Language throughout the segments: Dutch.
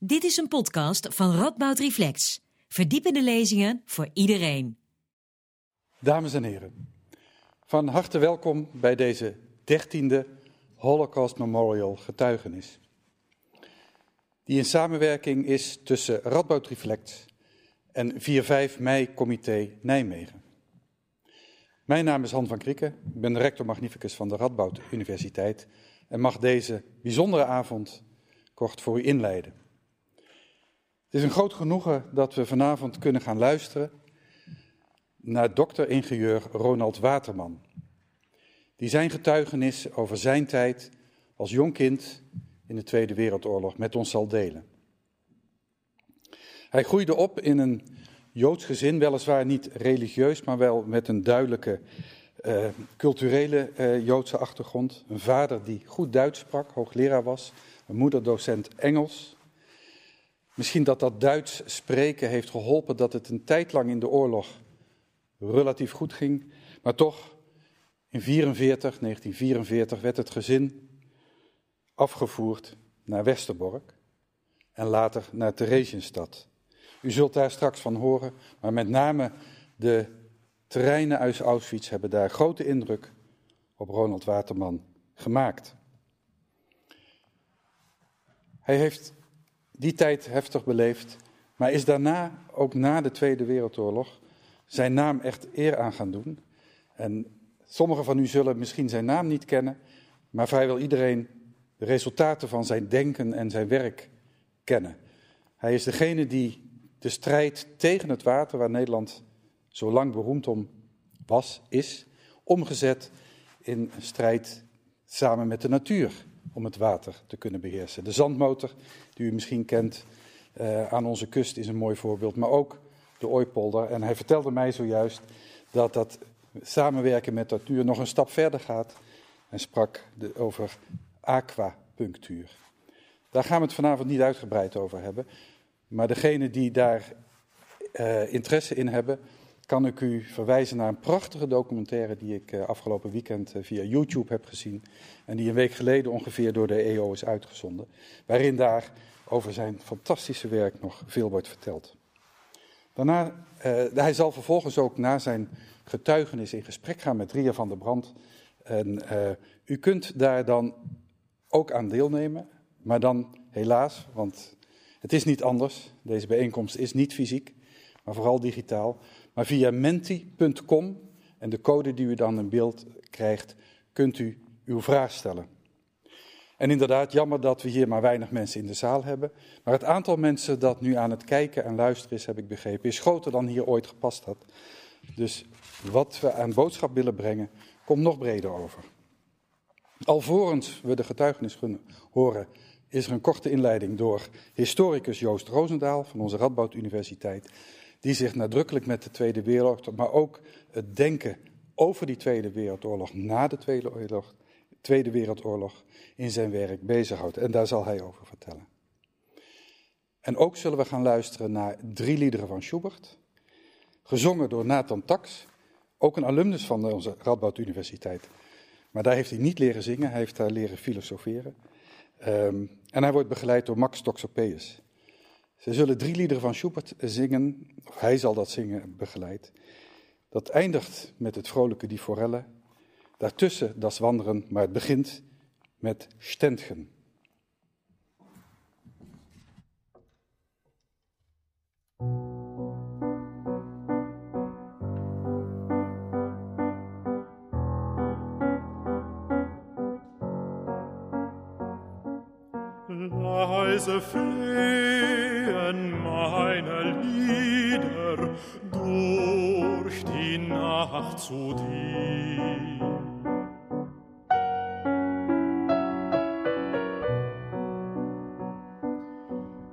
Dit is een podcast van Radboud Reflex. Verdiepende lezingen voor iedereen. Dames en heren, van harte welkom bij deze dertiende Holocaust Memorial getuigenis. Die in samenwerking is tussen Radboud Reflex en 4-5 mei Comité Nijmegen. Mijn naam is Han van Krieken, ik ben rector magnificus van de Radboud Universiteit en mag deze bijzondere avond kort voor u inleiden. Het is een groot genoegen dat we vanavond kunnen gaan luisteren naar dokter-ingenieur Ronald Waterman, die zijn getuigenis over zijn tijd als jong kind in de Tweede Wereldoorlog met ons zal delen. Hij groeide op in een Joods gezin, weliswaar niet religieus, maar wel met een duidelijke uh, culturele uh, Joodse achtergrond. Een vader die goed Duits sprak, hoogleraar was, een moeder docent Engels. Misschien dat dat Duits spreken heeft geholpen dat het een tijd lang in de oorlog relatief goed ging, maar toch in 44, 1944 werd het gezin afgevoerd naar Westerbork en later naar Theresienstadt. U zult daar straks van horen, maar met name de terreinen uit Auschwitz hebben daar grote indruk op Ronald Waterman gemaakt. Hij heeft die tijd heftig beleefd, maar is daarna, ook na de Tweede Wereldoorlog, zijn naam echt eer aan gaan doen. En sommigen van u zullen misschien zijn naam niet kennen, maar vrijwel iedereen de resultaten van zijn denken en zijn werk kennen. Hij is degene die de strijd tegen het water, waar Nederland zo lang beroemd om was, is, omgezet in strijd samen met de natuur om het water te kunnen beheersen. De zandmotor, die u misschien kent, uh, aan onze kust is een mooi voorbeeld, maar ook de Ooipolder. En hij vertelde mij zojuist dat dat samenwerken met natuur nog een stap verder gaat en sprak de, over aquapunctuur. Daar gaan we het vanavond niet uitgebreid over hebben, maar degene die daar uh, interesse in hebben, kan ik u verwijzen naar een prachtige documentaire die ik uh, afgelopen weekend uh, via YouTube heb gezien. En die een week geleden ongeveer door de EO is uitgezonden. Waarin daar over zijn fantastische werk nog veel wordt verteld. Daarna, uh, hij zal vervolgens ook na zijn getuigenis in gesprek gaan met Ria van der Brand. En u kunt daar dan ook aan deelnemen. Maar dan helaas, want het is niet anders. Deze bijeenkomst is niet fysiek, maar vooral digitaal. Maar via menti.com en de code die u dan in beeld krijgt, kunt u uw vraag stellen. En inderdaad, jammer dat we hier maar weinig mensen in de zaal hebben. Maar het aantal mensen dat nu aan het kijken en luisteren is, heb ik begrepen, is groter dan hier ooit gepast had. Dus wat we aan boodschap willen brengen, komt nog breder over. Alvorens we de getuigenis kunnen horen, is er een korte inleiding door historicus Joost Roosendaal van onze Radboud Universiteit die zich nadrukkelijk met de Tweede Wereldoorlog, maar ook het denken over die Tweede Wereldoorlog na de Tweede, Tweede Wereldoorlog in zijn werk bezighoudt. En daar zal hij over vertellen. En ook zullen we gaan luisteren naar drie liederen van Schubert, gezongen door Nathan Tax, ook een alumnus van onze Radboud Universiteit. Maar daar heeft hij niet leren zingen, hij heeft daar leren filosoferen. Um, en hij wordt begeleid door Max Toxopeus. Ze zullen drie liederen van Schubert zingen, of hij zal dat zingen begeleid. Dat eindigt met het vrolijke Die Forelle. Daartussen das Wanderen, maar het begint met Stentgen. Leise flehen meine Lieder durch die Nacht zu dir.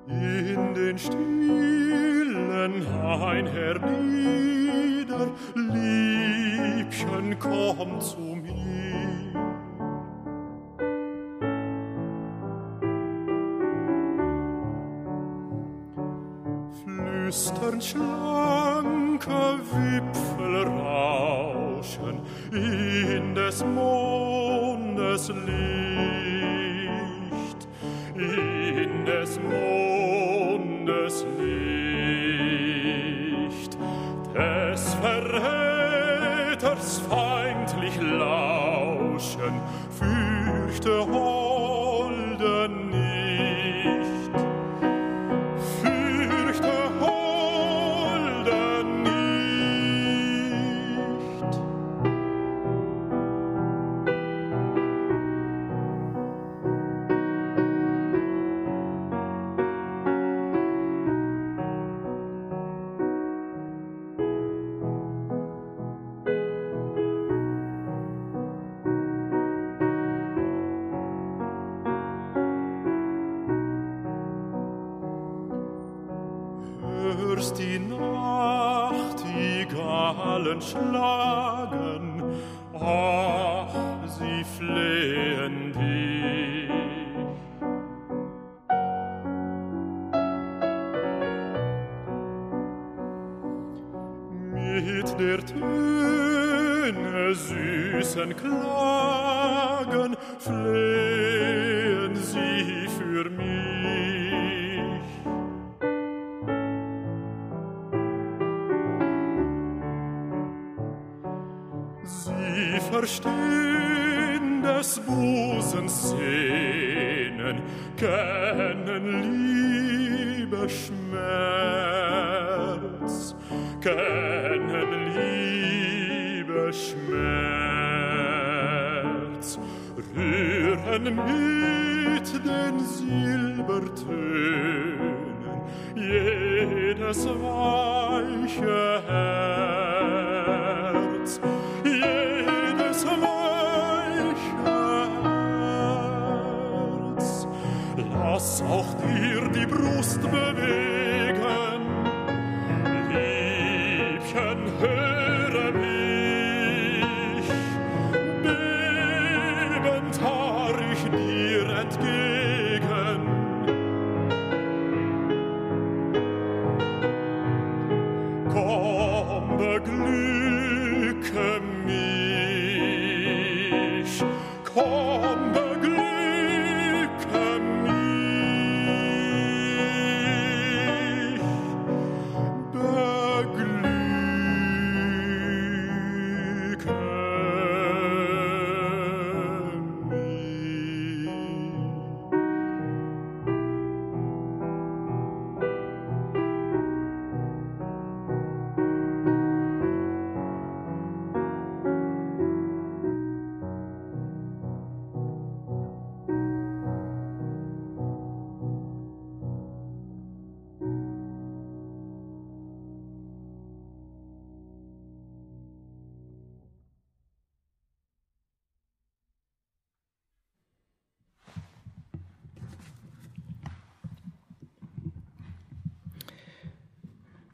In den stillen Hain hernieder, Liebchen, komm zu Flüstern schlanke Wipfel rauschen in des Mondes Licht,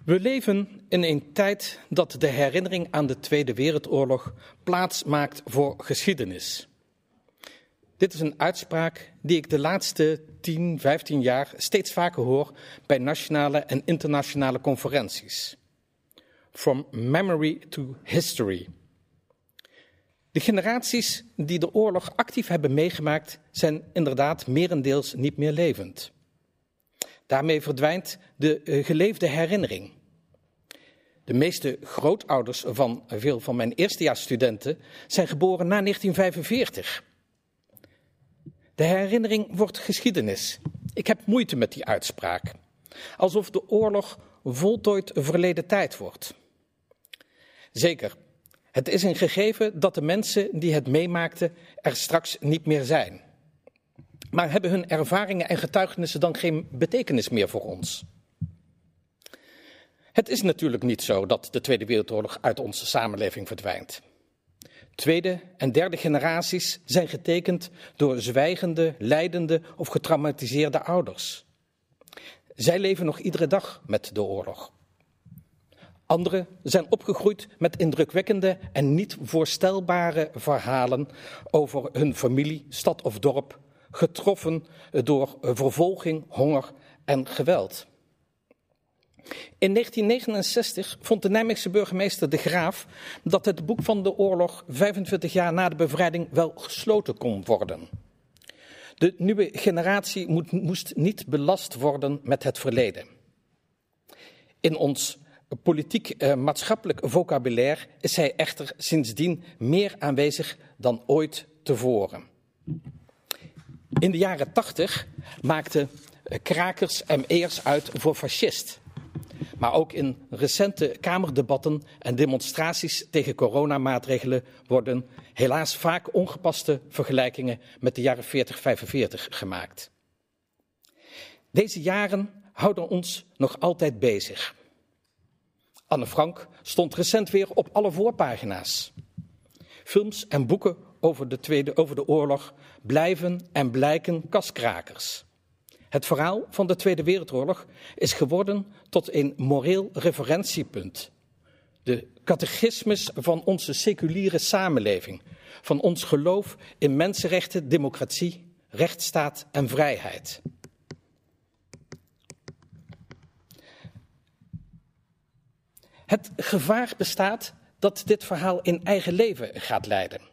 We leven in een tijd dat de herinnering aan de Tweede Wereldoorlog plaats maakt voor geschiedenis. Dit is een uitspraak die ik de laatste 10, 15 jaar steeds vaker hoor bij nationale en internationale conferenties. From memory to history. De generaties die de oorlog actief hebben meegemaakt zijn inderdaad merendeels niet meer levend. Daarmee verdwijnt de eh, geleefde herinnering. De meeste grootouders van veel van mijn eerstejaarsstudenten zijn geboren na 1945. De herinnering wordt geschiedenis. Ik heb moeite met die uitspraak. Alsof de oorlog voltooid verleden tijd wordt. Zeker, het is een gegeven dat de mensen die het meemaakten er straks niet meer zijn. Maar hebben hun ervaringen en getuigenissen dan geen betekenis meer voor ons? Het is natuurlijk niet zo dat de Tweede Wereldoorlog uit onze samenleving verdwijnt. Tweede en derde generaties zijn getekend door zwijgende, lijdende of getraumatiseerde ouders. Zij leven nog iedere dag met de oorlog. Anderen zijn opgegroeid met indrukwekkende en niet voorstelbare verhalen over hun familie, stad of dorp, getroffen door vervolging, honger en geweld. In 1969 vond de Nijmeegse burgemeester De Graaf dat het boek van de oorlog 25 jaar na de bevrijding wel gesloten kon worden. De nieuwe generatie moet, moest niet belast worden met het verleden. In ons politiek-maatschappelijk vocabulaire is hij echter sindsdien meer aanwezig dan ooit tevoren. In de jaren tachtig maakten krakers ME'ers uit voor fascist. Maar ook in recente Kamerdebatten en demonstraties tegen coronamaatregelen worden helaas vaak ongepaste vergelijkingen met de jaren 40-45 gemaakt. Deze jaren houden ons nog altijd bezig. Anne Frank stond recent weer op alle voorpagina's. Films en boeken over de, tweede, over de oorlog blijven en blijken kaskrakers. Het verhaal van de Tweede Wereldoorlog is geworden tot een moreel referentiepunt. De catechismus van onze seculiere samenleving, van ons geloof in mensenrechten, democratie, rechtsstaat en vrijheid. Het gevaar bestaat dat dit verhaal in eigen leven gaat leiden.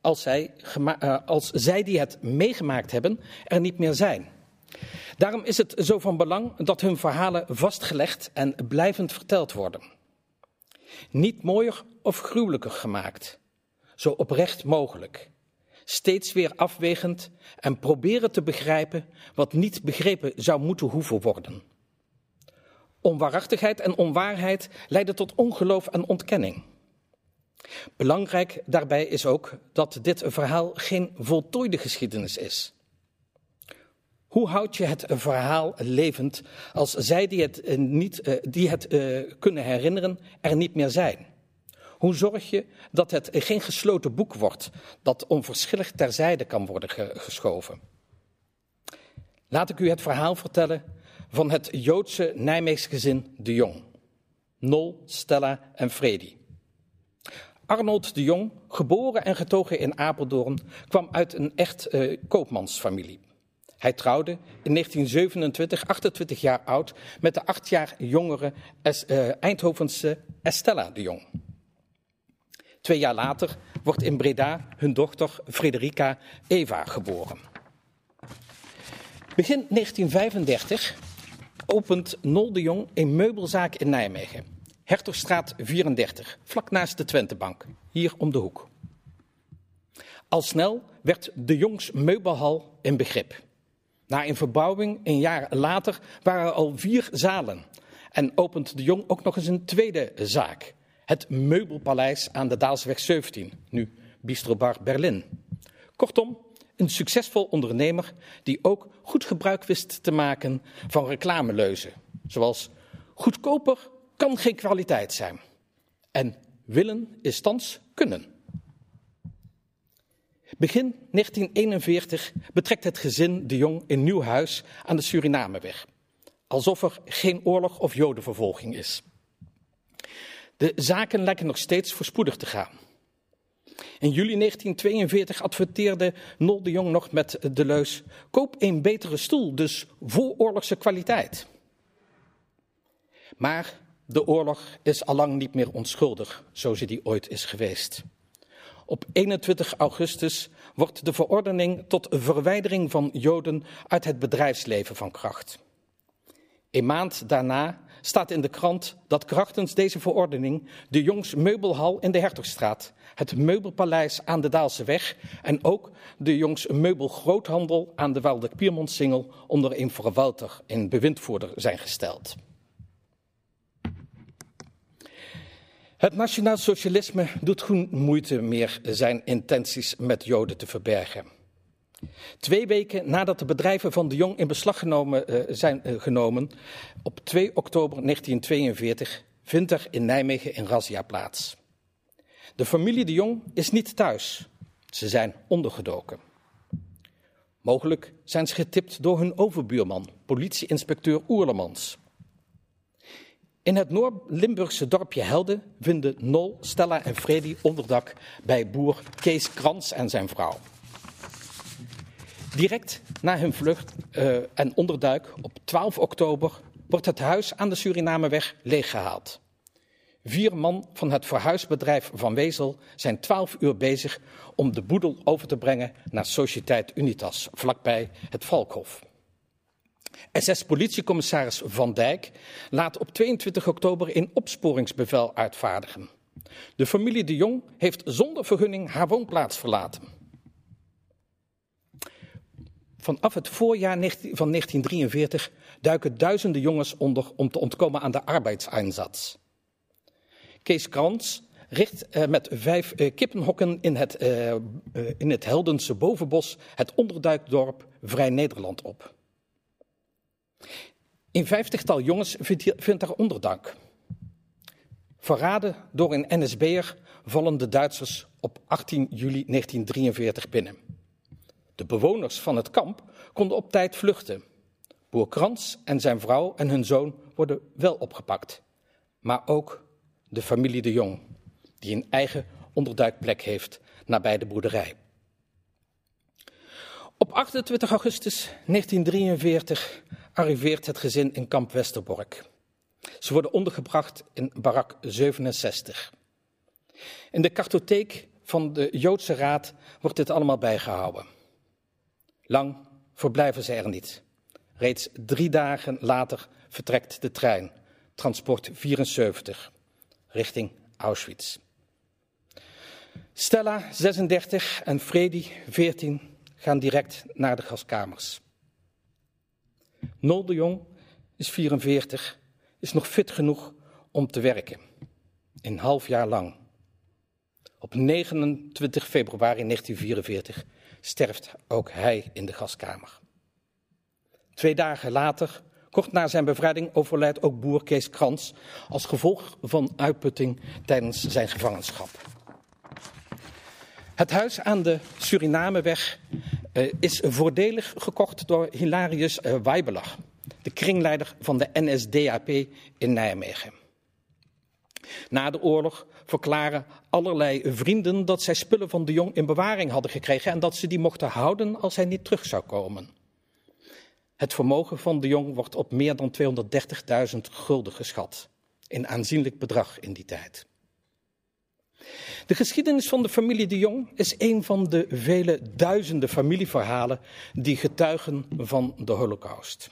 Als zij, uh, als zij die het meegemaakt hebben er niet meer zijn. Daarom is het zo van belang dat hun verhalen vastgelegd en blijvend verteld worden. Niet mooier of gruwelijker gemaakt, zo oprecht mogelijk. Steeds weer afwegend en proberen te begrijpen wat niet begrepen zou moeten hoeven worden. Onwaarachtigheid en onwaarheid leiden tot ongeloof en ontkenning. Belangrijk daarbij is ook dat dit verhaal geen voltooide geschiedenis is. Hoe houd je het verhaal levend als zij die het, eh, niet, eh, die het uh, kunnen herinneren er niet meer zijn? Hoe zorg je dat het geen gesloten boek wordt dat onverschillig terzijde kan worden geschoven? Laat ik u het verhaal vertellen van het Joodse Nijmeegse gezin De Jong. Nol, Stella en Freddy. Arnold de Jong, geboren en getogen in Apeldoorn, kwam uit een echt uh, koopmansfamilie. Hij trouwde in 1927, 28 jaar oud, met de acht jaar jongere es, uh, Eindhovense Estella de Jong. Twee jaar later wordt in Breda hun dochter Frederica Eva geboren. Begin 1935 opent Nol de Jong een meubelzaak in Nijmegen. Hertogstraat 34, vlak naast de Twentebank, hier om de hoek. Al snel werd de Jongs meubelhal een begrip. Na een verbouwing een jaar later waren er al vier zalen en opent de Jong ook nog eens een tweede zaak. Het Meubelpaleis aan de Daalsweg 17, nu Bistrobar Berlin. Kortom, een succesvol ondernemer die ook goed gebruik wist te maken van reclameleuzen. Zoals goedkoper kan geen kwaliteit zijn. En willen is thans kunnen. Begin 1941 betrekt het gezin de Jong een nieuw huis aan de Surinameweg. Alsof er geen oorlog of jodenvervolging is. De zaken lijken nog steeds voorspoedig te gaan. In juli 1942 adverteerde Nol de Jong nog met de leus: koop een betere stoel, dus vooroorlogse kwaliteit. Maar de oorlog is allang niet meer onschuldig, zoals die ooit is geweest. Op 21 augustus wordt de verordening tot verwijdering van Joden uit het bedrijfsleven van kracht. Een maand daarna staat in de krant dat krachtens deze verordening de Jongs Meubelhal in de Hertogstraat, het Meubelpaleis aan de Daalseweg en ook de Jongs Meubelgroothandel aan de Waldeck Piermontsingel onder een verwalter in bewindvoerder zijn gesteld. Het nationaal socialisme doet geen moeite meer zijn intenties met Joden te verbergen. Twee weken nadat de bedrijven van de Jong in beslag genomen, uh, zijn uh, genomen, op 2 oktober 1942 vindt er in Nijmegen een razzia plaats. De familie de Jong is niet thuis. Ze zijn ondergedoken. Mogelijk zijn ze getipt door hun overbuurman, politieinspecteur Oerlemans. In het Noord-Limburgse dorpje Helden vinden Nol, Stella en Freddy onderdak bij boer Kees Krans en zijn vrouw. Direct na hun vlucht uh, en onderduik op 12 oktober wordt het huis aan de Surinameweg leeggehaald. Vier man van het verhuisbedrijf Van Wezel zijn 12 uur bezig om de boedel over te brengen naar Sociëteit Unitas, vlakbij het Valkhof. SS-politiecommissaris Van Dijk laat op 22 oktober een opsporingsbevel uitvaardigen. De familie de Jong heeft zonder vergunning haar woonplaats verlaten. Vanaf het voorjaar van 1943 duiken duizenden jongens onder om te ontkomen aan de arbeidseinsatz. Kees Krans richt uh, met vijf uh, kippenhokken in het, uh, in het Heldense bovenbos het onderduikdorp Vrij Nederland op. Een vijftigtal jongens vindt, daar onderdak. Verraden door een NSB'er vallen de Duitsers op 18 juli 1943 binnen. De bewoners van het kamp konden op tijd vluchten. Boer Krans en zijn vrouw en hun zoon worden wel opgepakt. Maar ook de familie de Jong, die een eigen onderduikplek heeft nabij de boerderij. Op 28 augustus 1943 arriveert het gezin in kamp Westerbork. Ze worden ondergebracht in barak 67. In de kartotheek van de Joodse Raad wordt dit allemaal bijgehouden. Lang verblijven ze er niet. Reeds drie dagen later vertrekt de trein, transport 74, richting Auschwitz. Stella, 36, en Freddy, 14, gaan direct naar de gaskamers. Nol de Jong is 44, is nog fit genoeg om te werken. Een half jaar lang. Op 29 februari 1944 sterft ook hij in de gaskamer. Twee dagen later, kort na zijn bevrijding, overlijdt ook boer Kees Krans als gevolg van uitputting tijdens zijn gevangenschap. Het huis aan de Surinameweg uh, is voordelig gekocht door Hilarius uh, de kringleider van de NSDAP in Nijmegen. Na de oorlog verklaren allerlei vrienden dat zij spullen van de jong in bewaring hadden gekregen en dat ze die mochten houden als hij niet terug zou komen. Het vermogen van de jong wordt op meer dan 230.000 gulden geschat. Een aanzienlijk bedrag in die tijd. De geschiedenis van de familie de Jong is een van de vele duizenden familieverhalen die getuigen van de Holocaust.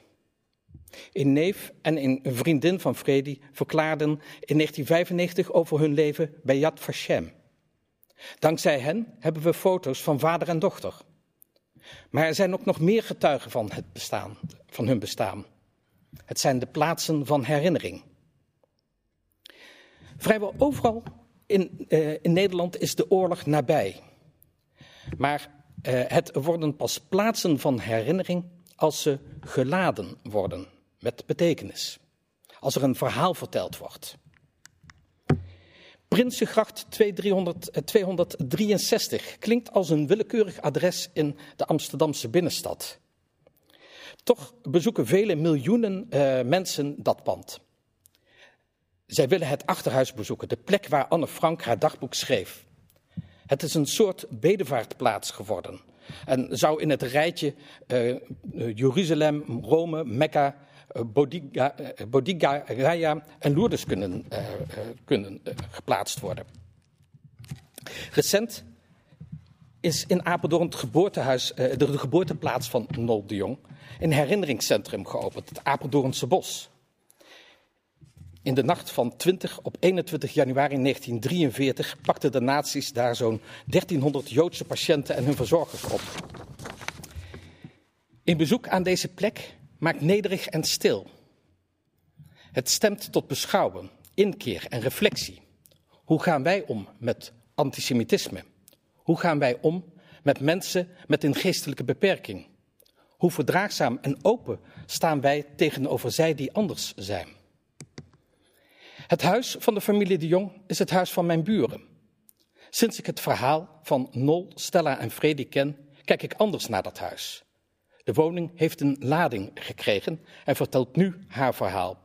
Een neef en een vriendin van Freddy verklaarden in 1995 over hun leven bij Yad Vashem. Dankzij hen hebben we foto's van vader en dochter. Maar er zijn ook nog meer getuigen van, het bestaan, van hun bestaan. Het zijn de plaatsen van herinnering. Vrijwel overal in, uh, in Nederland is de oorlog nabij. Maar uh, het worden pas plaatsen van herinnering als ze geladen worden met betekenis. Als er een verhaal verteld wordt. Prinsengracht 263 eh, klinkt als een willekeurig adres in de Amsterdamse binnenstad. Toch bezoeken vele miljoenen mensen dat pand. Zij willen het achterhuis bezoeken, de plek waar Anne Frank haar dagboek schreef. Het is een soort bedevaartplaats geworden en zou in het rijtje uh, Jeruzalem, Rome, Mekka, uh, uh, Bodiga Raya en Lourdes kunnen, kunnen geplaatst worden. Recent is in Apeldoorn het geboortehuis, de geboorteplaats van Nol de Jong, een herinneringscentrum geopend, het Apeldoornse Bos. In de nacht van 20 op 21 januari 1943 pakten de nazi's daar zo'n 1300 Joodse patiënten en hun verzorgers op. Een bezoek aan deze plek maakt nederig en stil. Het stemt tot beschouwen, inkeer en reflectie. Hoe gaan wij om met antisemitisme? Hoe gaan wij om met mensen met een geestelijke beperking? Hoe verdraagzaam en open staan wij tegenover zij die anders zijn? Het huis van de familie de Jong is het huis van mijn buren. Sinds ik het verhaal van Nol, Stella en Freddy ken, kijk ik anders naar dat huis. De woning heeft een lading gekregen en vertelt nu haar verhaal.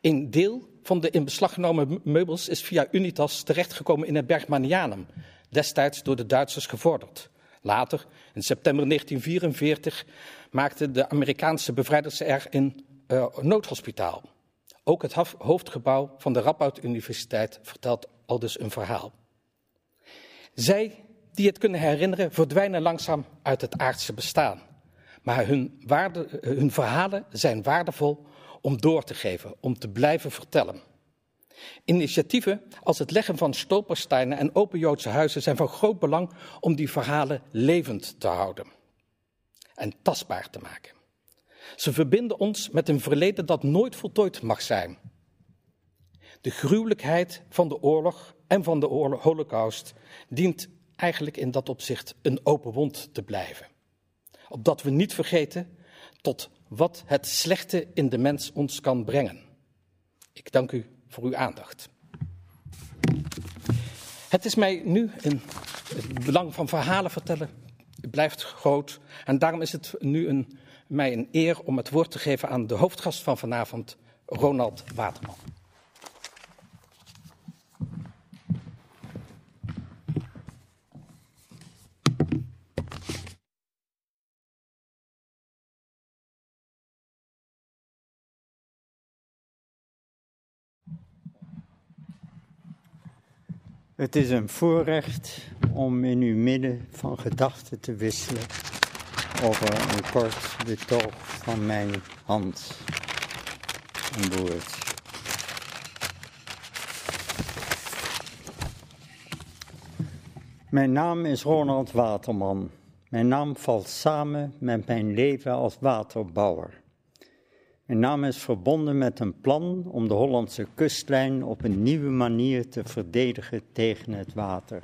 Een deel van de in beslag genomen meubels is via Unitas terechtgekomen in het Bergmanianum, destijds door de Duitsers gevorderd. Later, in september 1944, maakten de Amerikaanse bevrijders er een uh, noodhospitaal. Ook het hoofdgebouw van de Radboud Universiteit vertelt al dus een verhaal. Zij die het kunnen herinneren verdwijnen langzaam uit het aardse bestaan. maar hun, hun verhalen zijn waardevol om door te geven, om te blijven vertellen. Initiatieven als het leggen van stolpersteinen en open Joodse huizen zijn van groot belang om die verhalen levend te houden en tastbaar te maken. Ze verbinden ons met een verleden dat nooit voltooid mag zijn. De gruwelijkheid van de oorlog en van de holocaust dient eigenlijk in dat opzicht een open wond te blijven. Opdat we niet vergeten tot wat het slechte in de mens ons kan brengen. Ik dank u voor uw aandacht. Het is mij nu een, belang van verhalen vertellen blijft groot. En daarom is het nu een, mij een eer om het woord te geven aan de hoofdgast van vanavond, Ronald Waterman. Het is een voorrecht om in uw midden van gedachten te wisselen over een kort betoog van mijn hand en woord. Mijn naam is Ronald Waterman. Mijn naam valt samen met mijn leven als waterbouwer. Mijn naam is verbonden met een plan om de Hollandse kustlijn op een nieuwe manier te verdedigen tegen het water.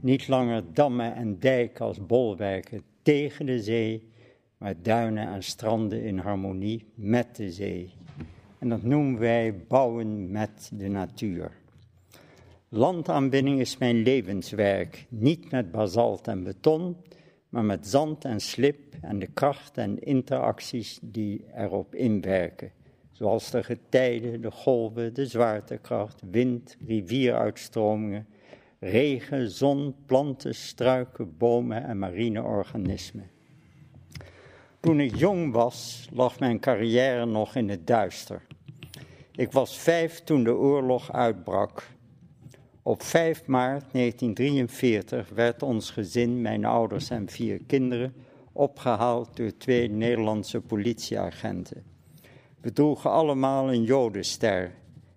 Niet langer dammen en dijken als bolwerken tegen de zee, maar duinen en stranden in harmonie met de zee. En dat noemen wij bouwen met de natuur. Landaanbinding is mijn levenswerk, niet met basalt en beton, maar met zand en slip en de kracht en interacties die erop inwerken, zoals de getijden, de golven, de zwaartekracht, wind, rivieruitstromingen, regen, zon, planten, struiken, bomen en marine organismen. Toen ik jong was, lag mijn carrière nog in het duister. Ik was vijf toen de oorlog uitbrak. Op 5 maart 1943 werd ons gezin, mijn ouders en vier kinderen, opgehaald door twee Nederlandse politieagenten. We droegen allemaal een jodenster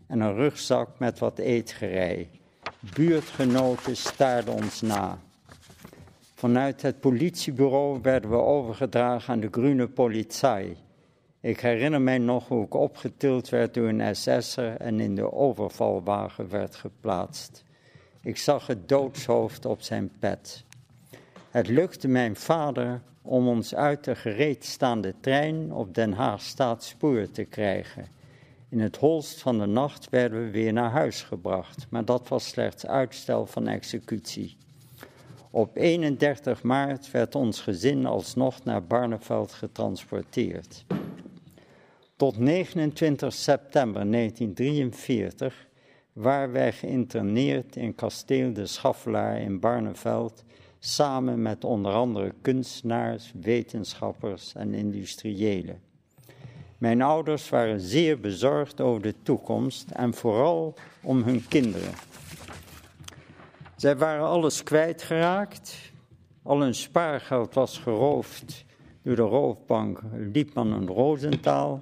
en een rugzak met wat eetgerei. Buurtgenoten staarden ons na. Vanuit het politiebureau werden we overgedragen aan de Groene Polizei. Ik herinner mij nog hoe ik opgetild werd door een SS'er en in de overvalwagen werd geplaatst. Ik zag het doodshoofd op zijn pet. Het lukte mijn vader om ons uit de gereedstaande trein op Den Haag Staatspoor te krijgen. In het holst van de nacht werden we weer naar huis gebracht, maar dat was slechts uitstel van executie. Op 31 maart werd ons gezin alsnog naar Barneveld getransporteerd. Tot 29 september 1943 waren wij geïnterneerd in kasteel de Schaffelaar in Barneveld samen met onder andere kunstenaars, wetenschappers en industriëlen. Mijn ouders waren zeer bezorgd over de toekomst en vooral om hun kinderen. Zij waren alles kwijtgeraakt, al hun spaargeld was geroofd door de roofbank Liepman en Rosenthal,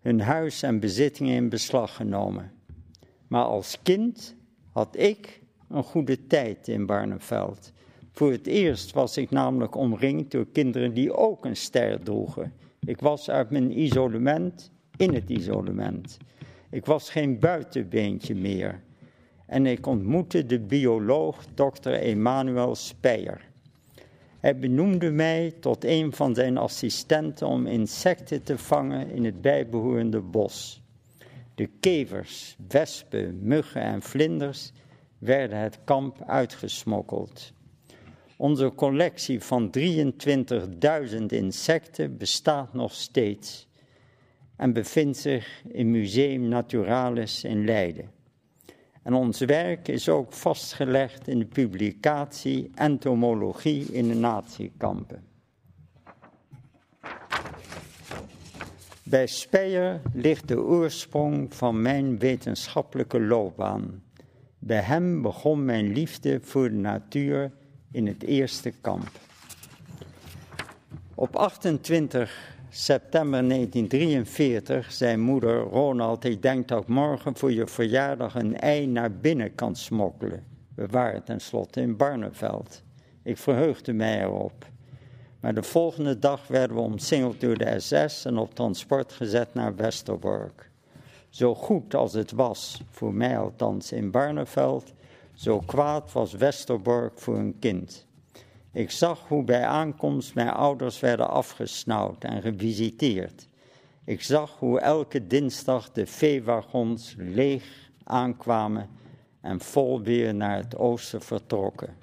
hun huis en bezittingen in beslag genomen. Maar als kind had ik een goede tijd in Barneveld. Voor het eerst was ik namelijk omringd door kinderen die ook een ster droegen. Ik was uit mijn isolement in het isolement. Ik was geen buitenbeentje meer. En ik ontmoette de bioloog Dr. Emanuel Speyer. Hij benoemde mij tot een van zijn assistenten om insecten te vangen in het bijbehorende bos. De kevers, wespen, muggen en vlinders werden het kamp uitgesmokkeld. Onze collectie van 23.000 insecten bestaat nog steeds en bevindt zich in Museum Naturalis in Leiden. En ons werk is ook vastgelegd in de publicatie Entomologie in de natiekampen. Bij Speyer ligt de oorsprong van mijn wetenschappelijke loopbaan. Bij hem begon mijn liefde voor de natuur in het eerste kamp. Op 28 september 1943 zei moeder Ronald: Ik denk dat ik morgen voor je verjaardag een ei naar binnen kan smokkelen. We waren tenslotte in Barneveld. Ik verheugde mij erop. Maar de volgende dag werden we omsingeld door de SS en op transport gezet naar Westerbork. Zo goed als het was, voor mij althans in Barneveld, zo kwaad was Westerbork voor een kind. Ik zag hoe bij aankomst mijn ouders werden afgesnauwd en gevisiteerd. Ik zag hoe elke dinsdag de veewagons leeg aankwamen en vol weer naar het oosten vertrokken.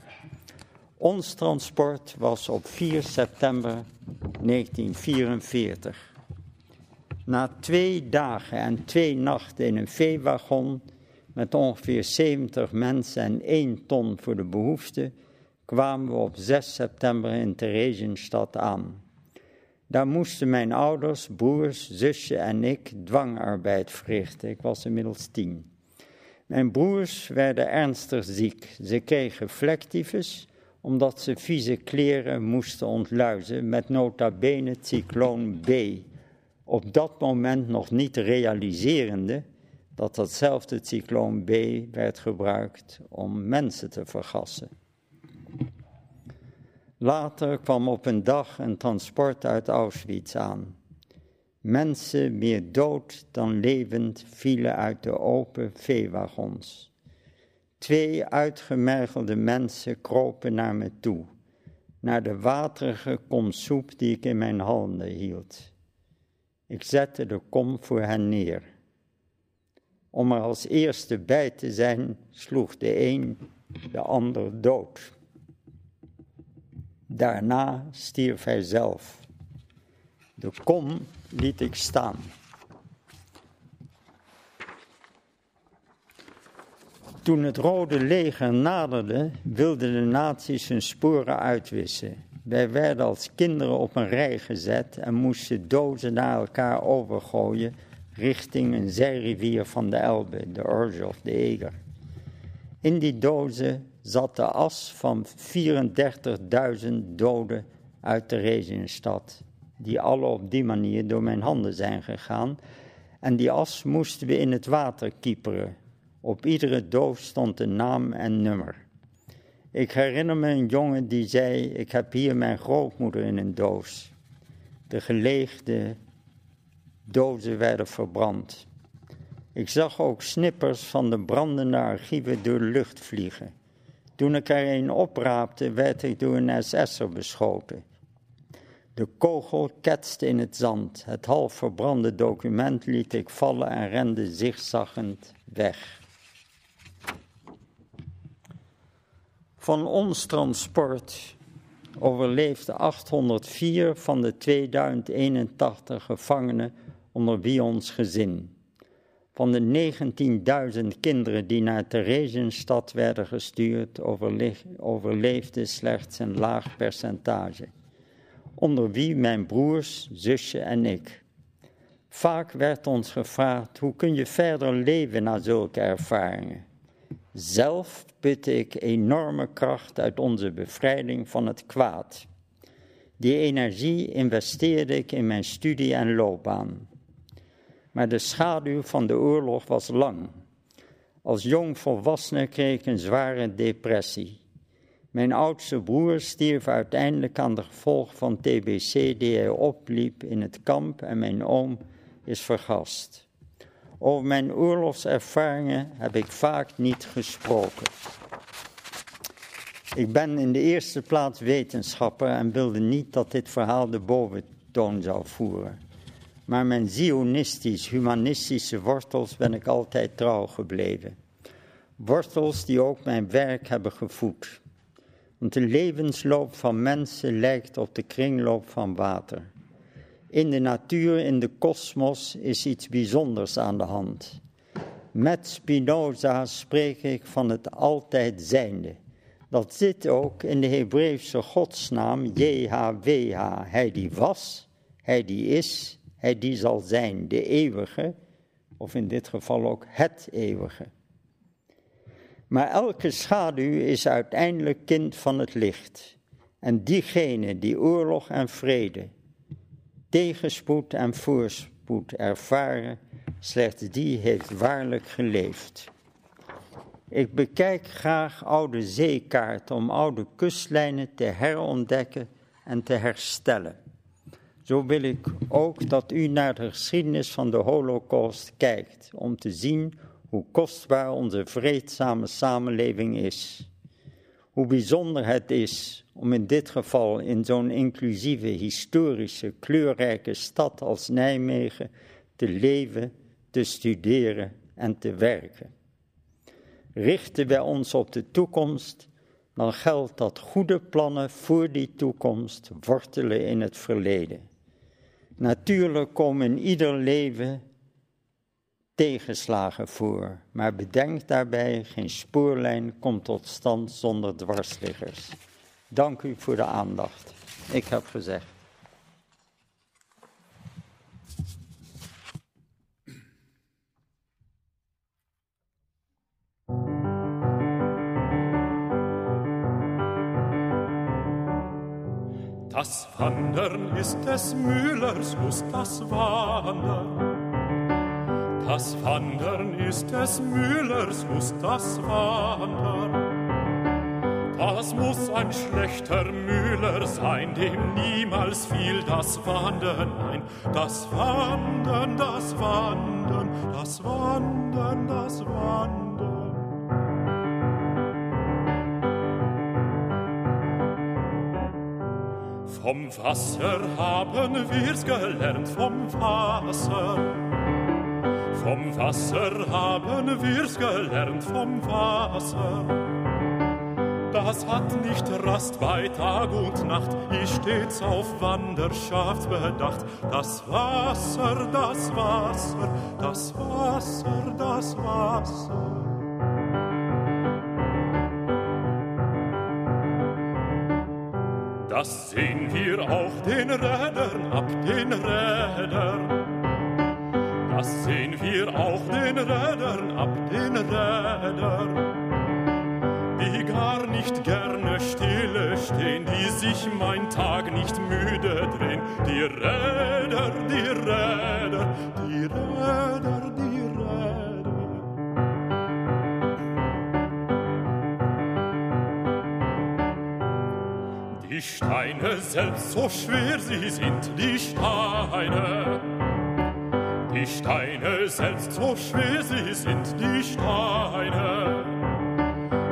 Ons transport was op 4 september 1944. Na twee dagen en twee nachten in een veewagon met ongeveer 70 mensen en 1 ton voor de behoeften kwamen we op 6 september in Theresienstadt aan. Daar moesten mijn ouders, broers, zusje en ik dwangarbeid verrichten. Ik was inmiddels tien. Mijn broers werden ernstig ziek. Ze kregen vlektyfus omdat ze vieze kleren moesten ontluizen met nota bene cycloon B. Op dat moment nog niet realiserende dat datzelfde cycloon B werd gebruikt om mensen te vergassen. Later kwam op een dag een transport uit Auschwitz aan. Mensen meer dood dan levend vielen uit de open veewagons. Twee uitgemergelde mensen kropen naar me toe, naar de waterige kom soep die ik in mijn handen hield. Ik zette de kom voor hen neer. Om er als eerste bij te zijn, sloeg de een de ander dood. Daarna stierf hij zelf. De kom liet ik staan. Toen het Rode Leger naderde, wilden de nazi's hun sporen uitwissen. Wij werden als kinderen op een rij gezet en moesten dozen naar elkaar overgooien richting een zijrivier van de Elbe, de Orge of de Eger. In die dozen zat de as van 34.000 doden uit de Rezienstad, die alle op die manier door mijn handen zijn gegaan. En die as moesten we in het water kieperen. Op iedere doos stond een naam en nummer. Ik herinner me een jongen die zei: Ik heb hier mijn grootmoeder in een doos. De geleegde dozen werden verbrand. Ik zag ook snippers van de brandende archieven door de lucht vliegen. Toen ik er een opraapte, werd ik door een SS'er beschoten. De kogel ketste in het zand. Het half verbrande document liet ik vallen en rende zigzaggend weg. Van ons transport overleefde 804 van de 2081 gevangenen onder wie ons gezin. Van de 19.000 kinderen die naar Theresienstad werden gestuurd, overleefde slechts een laag percentage. Onder wie mijn broers, zusje en ik. Vaak werd ons gevraagd: hoe kun je verder leven na zulke ervaringen? Zelf putte ik enorme kracht uit onze bevrijding van het kwaad. Die energie investeerde ik in mijn studie en loopbaan maar de schaduw van de oorlog was lang. Als jong volwassene kreeg ik een zware depressie. Mijn oudste broer stierf uiteindelijk aan de gevolgen van TBC die hij opliep in het kamp en mijn oom is vergast. Over mijn oorlogservaringen heb ik vaak niet gesproken. Ik ben in de eerste plaats wetenschapper en wilde niet dat dit verhaal de boventoon zou voeren maar mijn zionistisch-humanistische wortels ben ik altijd trouw gebleven. Wortels die ook mijn werk hebben gevoed. Want de levensloop van mensen lijkt op de kringloop van water. In de natuur, in de kosmos, is iets bijzonders aan de hand. Met Spinoza spreek ik van het altijd zijnde. Dat zit ook in de Hebreeuwse godsnaam JHWH. Hij die was, hij die is hij die zal zijn, de eeuwige, of in dit geval ook het eeuwige. Maar elke schaduw is uiteindelijk kind van het licht. En diegene die oorlog en vrede, tegenspoed en voorspoed ervaren, slechts die heeft waarlijk geleefd. Ik bekijk graag oude zeekaarten om oude kustlijnen te herontdekken en te herstellen. Zo wil ik ook dat u naar de geschiedenis van de Holocaust kijkt, om te zien hoe kostbaar onze vreedzame samenleving is. Hoe bijzonder het is om in dit geval in zo'n inclusieve, historische, kleurrijke stad als Nijmegen te leven, te studeren en te werken. Richten wij ons op de toekomst, dan geldt dat goede plannen voor die toekomst wortelen in het verleden. Natuurlijk komen in ieder leven tegenslagen voor, maar bedenk daarbij, geen spoorlijn komt tot stand zonder dwarsliggers. Dank u voor de aandacht. Ik heb gezegd. Das Wandern ist des Müllers Lust, das Wandern. Das Wandern ist des Müllers Lust, das Wandern. Das muss ein schlechter Müller sein, dem niemals fiel das Wandern ein. Das Wandern, das Wandern, das Wandern, das Wandern. Vom Wasser haben wir's gelernt, vom Wasser. Vom Wasser haben wir's gelernt, vom Wasser. Das hat nicht Rast bei Tag und Nacht, ist stets auf Wanderschaft bedacht. Das Wasser, das Wasser, das Wasser, das Wasser. Das sehen wir auch den Rädern ab, den Rädern. Das sehen wir auch den Rädern ab, den Rädern. Die gar nicht gerne stille stehen, die sich mein Tag nicht müde drehen. Die Räder, die Räder, die Räder. Die Steine selbst so schwer sie sind, die Steine. Die Steine selbst so schwer sie sind, die Steine.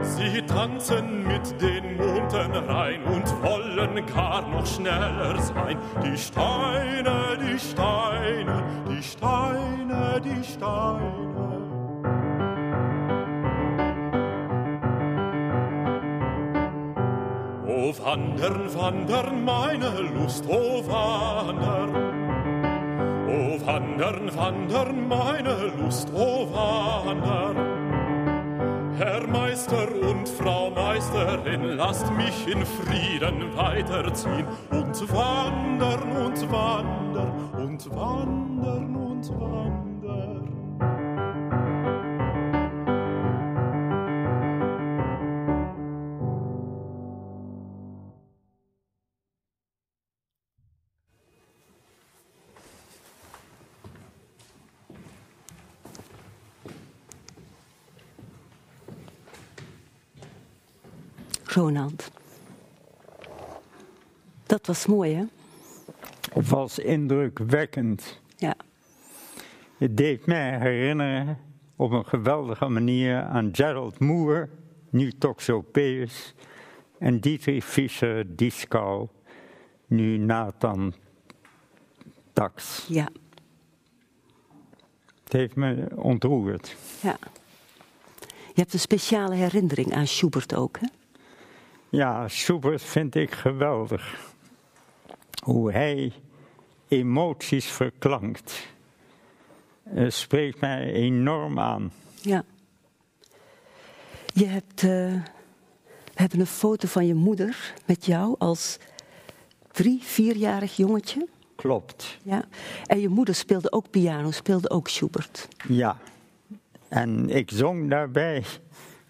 Sie tanzen mit den Monden rein und wollen gar noch schneller sein. Die Steine, die Steine, die Steine, die Steine. O wandern, wandern, meine Lust, o wandern. O wandern, wandern, meine Lust, o wandern. Herr Meister und Frau Meisterin, lasst mich in Frieden weiterziehen und wandern und wandern und wandern und wandern. Ronald. Dat was mooi, hè? Het was indrukwekkend. Ja. Het deed mij herinneren op een geweldige manier aan Gerald Moore, nu Toxopeus, en Dietrich Fischer-Dieskau, nu Nathan Tax. Ja. Het heeft me ontroerd. ja. Je hebt een speciale herinnering aan Schubert ook, hè? Ja, Schubert vind ik geweldig. Hoe hij emoties verklankt, eh, spreekt mij enorm aan. Ja. Je hebt, eh, we hebben een foto van je moeder met jou als drie, vierjarig jongetje. Klopt, Ja. En je moeder speelde ook piano, speelde ook Schubert. ja. En ik zong daarbij,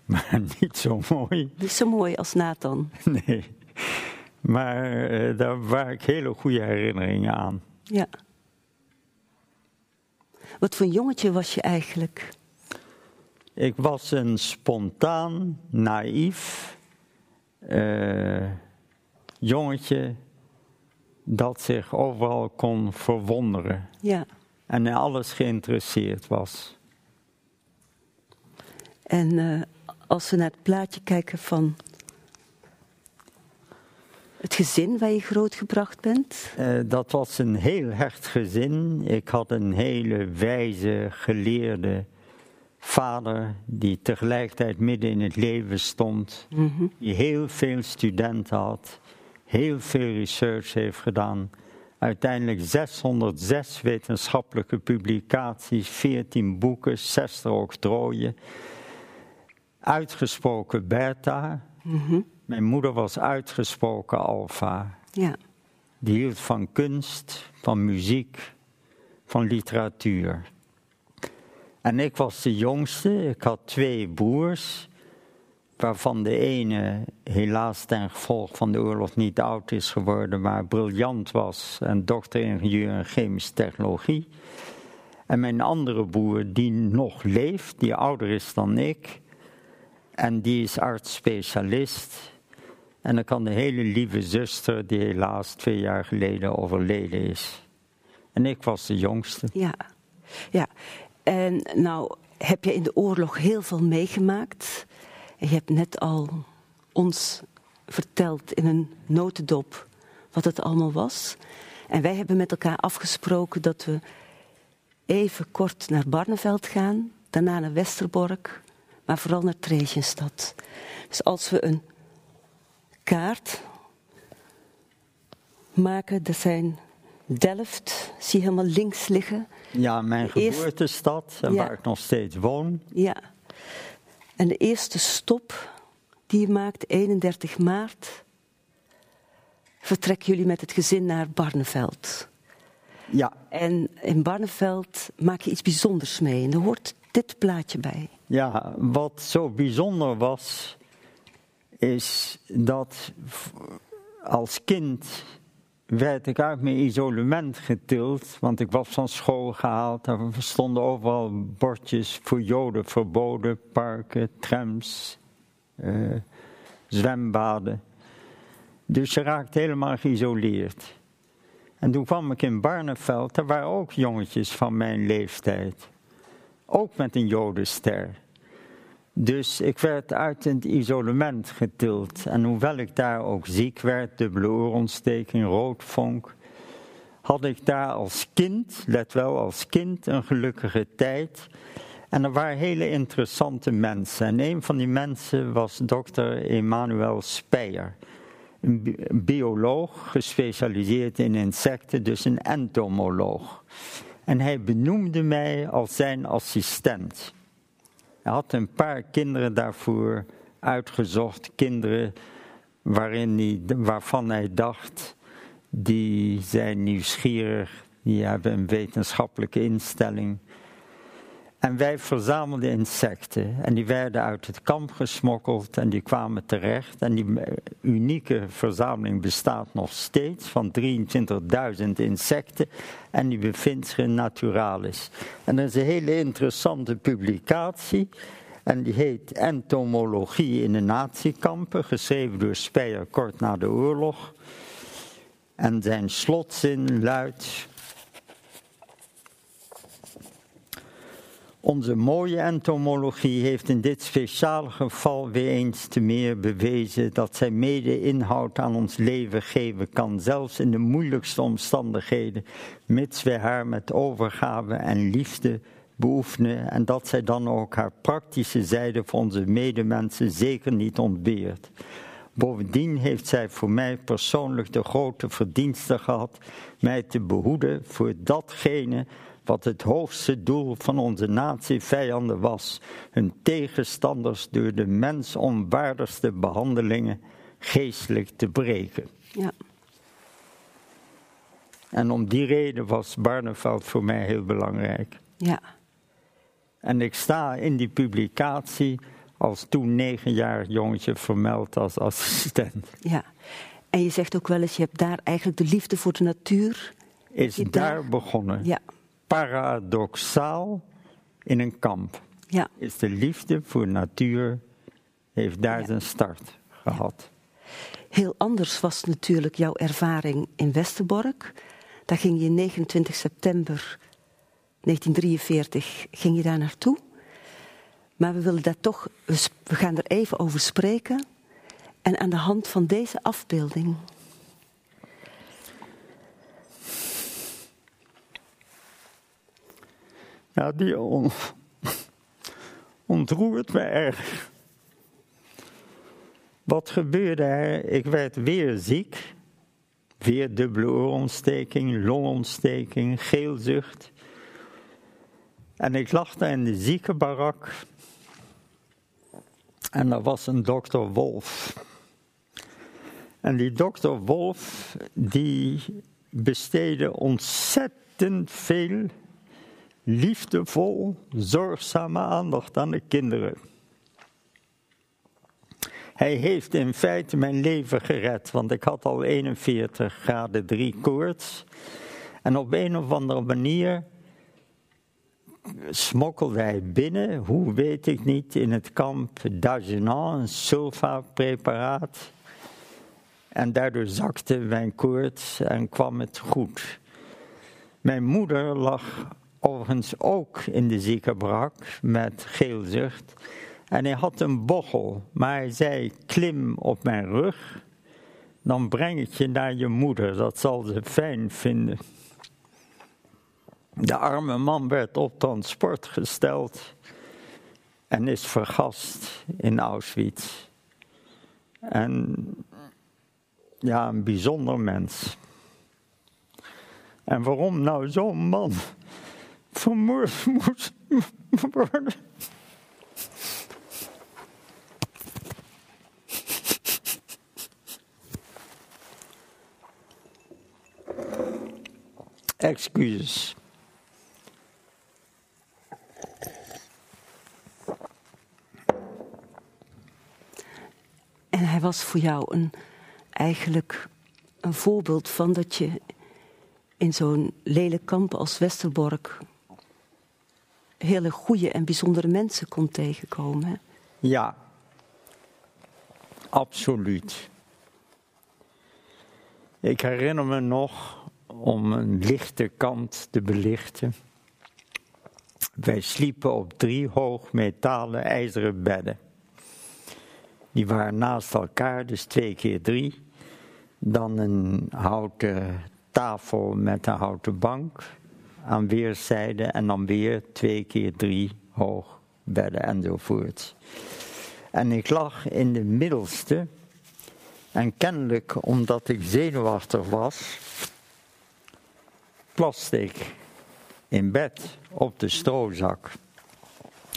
maar niet zo mooi. Niet zo mooi als Nathan. Nee. Maar uh, daar waar ik hele goede herinneringen aan. Ja. Wat voor jongetje was je eigenlijk? Ik was een spontaan, naïef uh, jongetje dat zich overal kon verwonderen. Ja. En in alles geïnteresseerd was. En uh, als we naar het plaatje kijken van het gezin waar je grootgebracht bent? Uh, dat was een heel hecht gezin. Ik had een hele wijze, geleerde vader die tegelijkertijd midden in het leven stond, mm -hmm. die heel veel studenten had, heel veel research heeft gedaan. Uiteindelijk 606 wetenschappelijke publicaties, 14 boeken, 60 octrooien. Uitgesproken beta. Mm -hmm. Mijn moeder was uitgesproken alfa. Ja. Die hield van kunst, van muziek, van literatuur. En ik was de jongste. Ik had twee broers, waarvan de ene helaas ten gevolge van de oorlog niet oud is geworden, maar briljant was en dokter-ingenieur in chemische technologie. En mijn andere broer, die nog leeft, die ouder is dan ik, en die is arts-specialist. En dan kan de hele lieve zuster, die helaas twee jaar geleden overleden is. En ik was de jongste. Ja, ja. En nou heb je in de oorlog heel veel meegemaakt. Je hebt net al ons verteld in een notendop wat het allemaal was. En wij hebben met elkaar afgesproken dat we even kort naar Barneveld gaan, daarna naar Westerbork, maar vooral naar Tregentstad. Dus als we een kaart maken, dat zijn Delft, zie je helemaal links liggen. Ja, mijn geboortestad en ja. waar ik nog steeds woon. Ja. En de eerste stop die je maakt, 31 maart, vertrekken jullie met het gezin naar Barneveld. Ja. En in Barneveld maak je iets bijzonders mee en er hoort dit plaatje bij. Ja, wat zo bijzonder was, is dat als kind werd ik uit mijn isolement getild, want ik was van school gehaald. Er stonden overal bordjes voor Joden verboden, parken, trams, uh, zwembaden. Dus je raakt helemaal geïsoleerd. En toen kwam ik in Barneveld, daar waren ook jongetjes van mijn leeftijd. Ook met een Jodenster. Dus ik werd uit het isolement getild. En hoewel ik daar ook ziek werd, dubbele oorontsteking, roodvonk, had ik daar als kind, let wel als kind, een gelukkige tijd. En er waren hele interessante mensen. En een van die mensen was dokter Emanuel Speyer. Een bioloog, gespecialiseerd in insecten, dus een entomoloog. En hij benoemde mij als zijn assistent. Hij had een paar kinderen daarvoor uitgezocht, kinderen waarin hij, waarvan hij dacht, die zijn nieuwsgierig, die hebben een wetenschappelijke instelling. En wij verzamelden insecten en die werden uit het kamp gesmokkeld en die kwamen terecht. En die unieke verzameling bestaat nog steeds van 23.000 insecten en die bevindt zich in Naturalis. En dat is een hele interessante publicatie en die heet Entomologie in de natiekampen, geschreven door Speyer kort na de oorlog. En zijn slotzin luidt... Onze mooie entomologie heeft in dit speciale geval weer eens te meer bewezen dat zij mede inhoud aan ons leven geven kan, zelfs in de moeilijkste omstandigheden, mits wij haar met overgave en liefde beoefenen en dat zij dan ook haar praktische zijde voor onze medemensen zeker niet ontbeert. Bovendien heeft zij voor mij persoonlijk de grote verdienste gehad mij te behoeden voor datgene wat het hoogste doel van onze natievijanden was, hun tegenstanders door de mens onwaardigste behandelingen geestelijk te breken. Ja. En om die reden was Barneveld voor mij heel belangrijk. Ja. En ik sta in die publicatie als toen negenjarig jongetje vermeld als assistent. Ja, En je zegt ook wel eens, je hebt daar eigenlijk de liefde voor de natuur. Is daar- begonnen. Ja, Paradoxaal in een kamp. ja. Is de liefde voor natuur, heeft daar Ja. zijn start gehad. Heel anders was natuurlijk jouw ervaring in Westerbork. Daar ging je 29 september 1943 ging je daar naartoe. Maar we willen daar toch, we gaan er even over spreken. En aan de hand van deze afbeelding. Ja, die on- ontroert me erg. Wat gebeurde er? Ik werd weer ziek. Weer dubbele oorontsteking, longontsteking, geelzucht. En ik lag daar in de ziekenbarak. En er was een dokter Wolf. En die dokter Wolf, die besteedde ontzettend veel liefdevol, zorgzame aandacht aan de kinderen. Hij heeft in feite mijn leven gered, want ik had al 41 graden 3 koorts. En op een of andere manier smokkelde hij binnen, hoe weet ik niet, in het kamp Dagenant, een sulfa-preparaat. En daardoor zakte mijn koorts en kwam het goed. Mijn moeder lag overigens ook in de ziekenbrak met geelzucht. En hij had een bochel, maar hij zei: Klim op mijn rug, dan breng ik je naar je moeder, dat zal ze fijn vinden. De arme man werd op transport gesteld en is vergast in Auschwitz. En ja, een bijzonder mens. En waarom nou zo'n man vermoord moest worden? Excuses. En hij was voor jou een, eigenlijk een voorbeeld van dat je in zo'n lelijk kamp als Westerbork hele goede en bijzondere mensen kon tegenkomen. Ja, absoluut. Ik herinner me nog om een lichte kant te belichten. Wij sliepen op drie hoog metalen ijzeren bedden. Die waren naast elkaar, dus twee keer drie. Dan een houten tafel met een houten bank aan weerszijden. En dan weer twee keer drie hoog bedden enzovoort. En ik lag in de middelste. En kennelijk omdat ik zenuwachtig was, plaste ik in bed op de stroozak.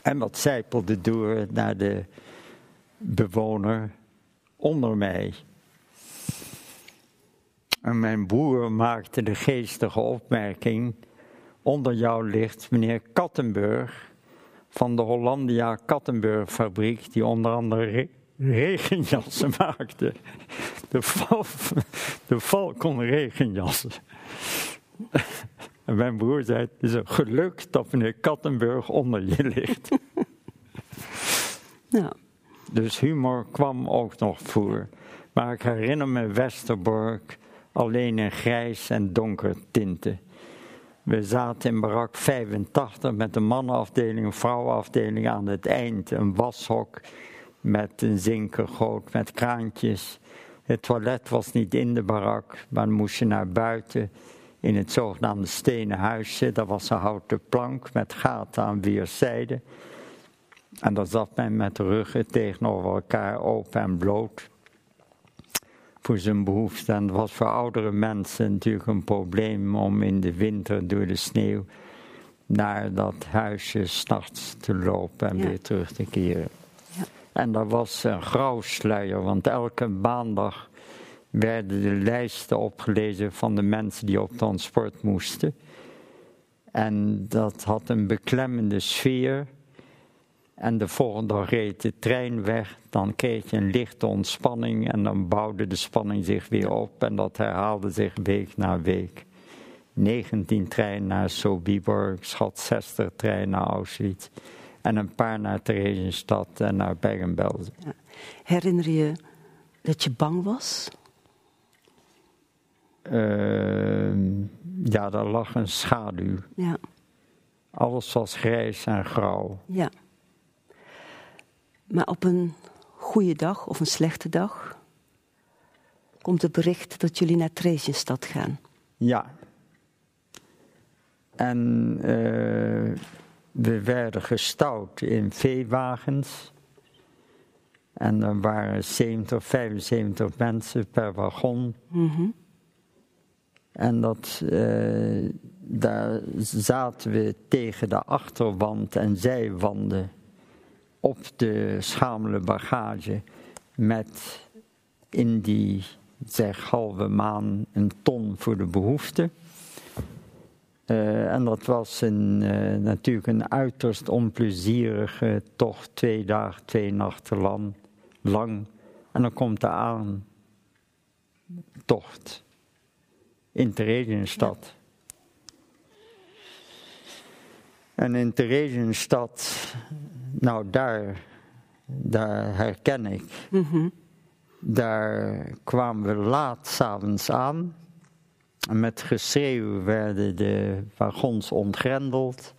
En dat zijpelde door naar de bewoner onder mij. En mijn broer maakte de geestige opmerking: onder jou ligt meneer Kattenburg van de Hollandia Kattenburg fabriek, die onder andere re- regenjassen maakte. De, val, de Falcon regenjassen. En mijn broer zei: Het is een geluk dat meneer Kattenburg onder je ligt. Nou, Dus humor kwam ook nog voor. Maar ik herinner me Westerbork alleen in grijs en donker tinten. We zaten in barak 85 met de mannenafdeling, een vrouwenafdeling aan het eind. Een washok met een zinkergoot met kraantjes. Het toilet was niet in de barak, maar moest je naar buiten in het zogenaamde stenen huisje. Dat was een houten plank met gaten aan weerszijden. En daar zat men met de ruggen tegenover elkaar open en bloot voor zijn behoefte. En het was voor oudere mensen natuurlijk een probleem om in de winter door de sneeuw naar dat huisje s'nachts te lopen en Ja. weer terug te keren. Ja. En dat was een grauwsluier, want elke maandag werden de lijsten opgelezen van de mensen die op transport moesten. En dat had een beklemmende sfeer. En de volgende dag reed de trein weg, dan kreeg je een lichte ontspanning en dan bouwde de spanning zich weer op en dat herhaalde zich week na week. 19 treinen naar Sobibor, schat 60 treinen naar Auschwitz en een paar naar Theresienstadt en naar Bergen-Belsen. Ja. Herinner je dat je bang was? Uh, ja, daar lag een schaduw. Ja. Alles was grijs en grauw. Ja. Maar op een goede dag of een slechte dag komt het bericht dat jullie naar Theresienstad gaan. Ja. En uh, we werden gestouwd in veewagens. En er waren 70, 75 mensen per wagon. Mm En dat, uh, daar zaten we tegen de achterwand en zijwanden op de schamele bagage met in die zeg halve maan een ton voor de behoefte. Uh, en dat was een, uh, natuurlijk een uiterst onplezierige tocht, twee dagen, twee nachten lang. lang. En dan komt de aantocht in Theresienstad. En in Theresienstad, nou daar, daar herken ik. Mm Daar kwamen we laat s'avonds aan. En met geschreeuw werden de wagons ontgrendeld.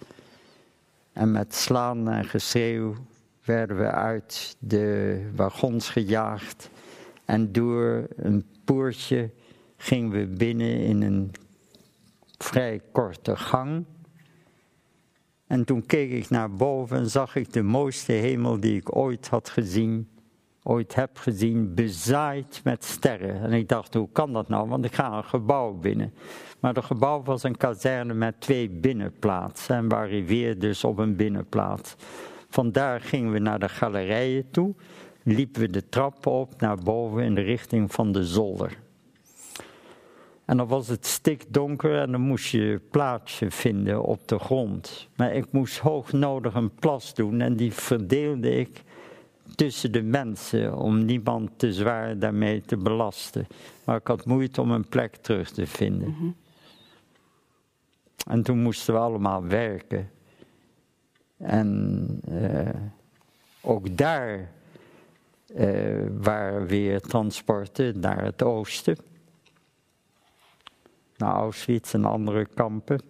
En met slaan en geschreeuw werden we uit de wagons gejaagd. En door een poortje gingen we binnen in een vrij korte gang. En toen keek ik naar boven en zag ik de mooiste hemel die ik ooit had gezien, ooit heb gezien, bezaaid met sterren. En ik dacht, hoe kan dat nou? Want ik ga een gebouw binnen. Maar het gebouw was een kazerne met twee binnenplaatsen en we arriveerden dus op een binnenplaats. Vandaar gingen we naar de galerijen toe, liepen we de trappen op naar boven in de richting van de zolder. En dan was het stikdonker en dan moest je plaatsje vinden op de grond. Maar ik moest hoognodig een plas doen en die verdeelde ik tussen de mensen om niemand te zwaar daarmee te belasten. Maar ik had moeite om een plek terug te vinden. Mhm. En toen moesten we allemaal werken. En uh, ook daar uh, waren weer transporten naar het oosten naar Auschwitz en andere kampen.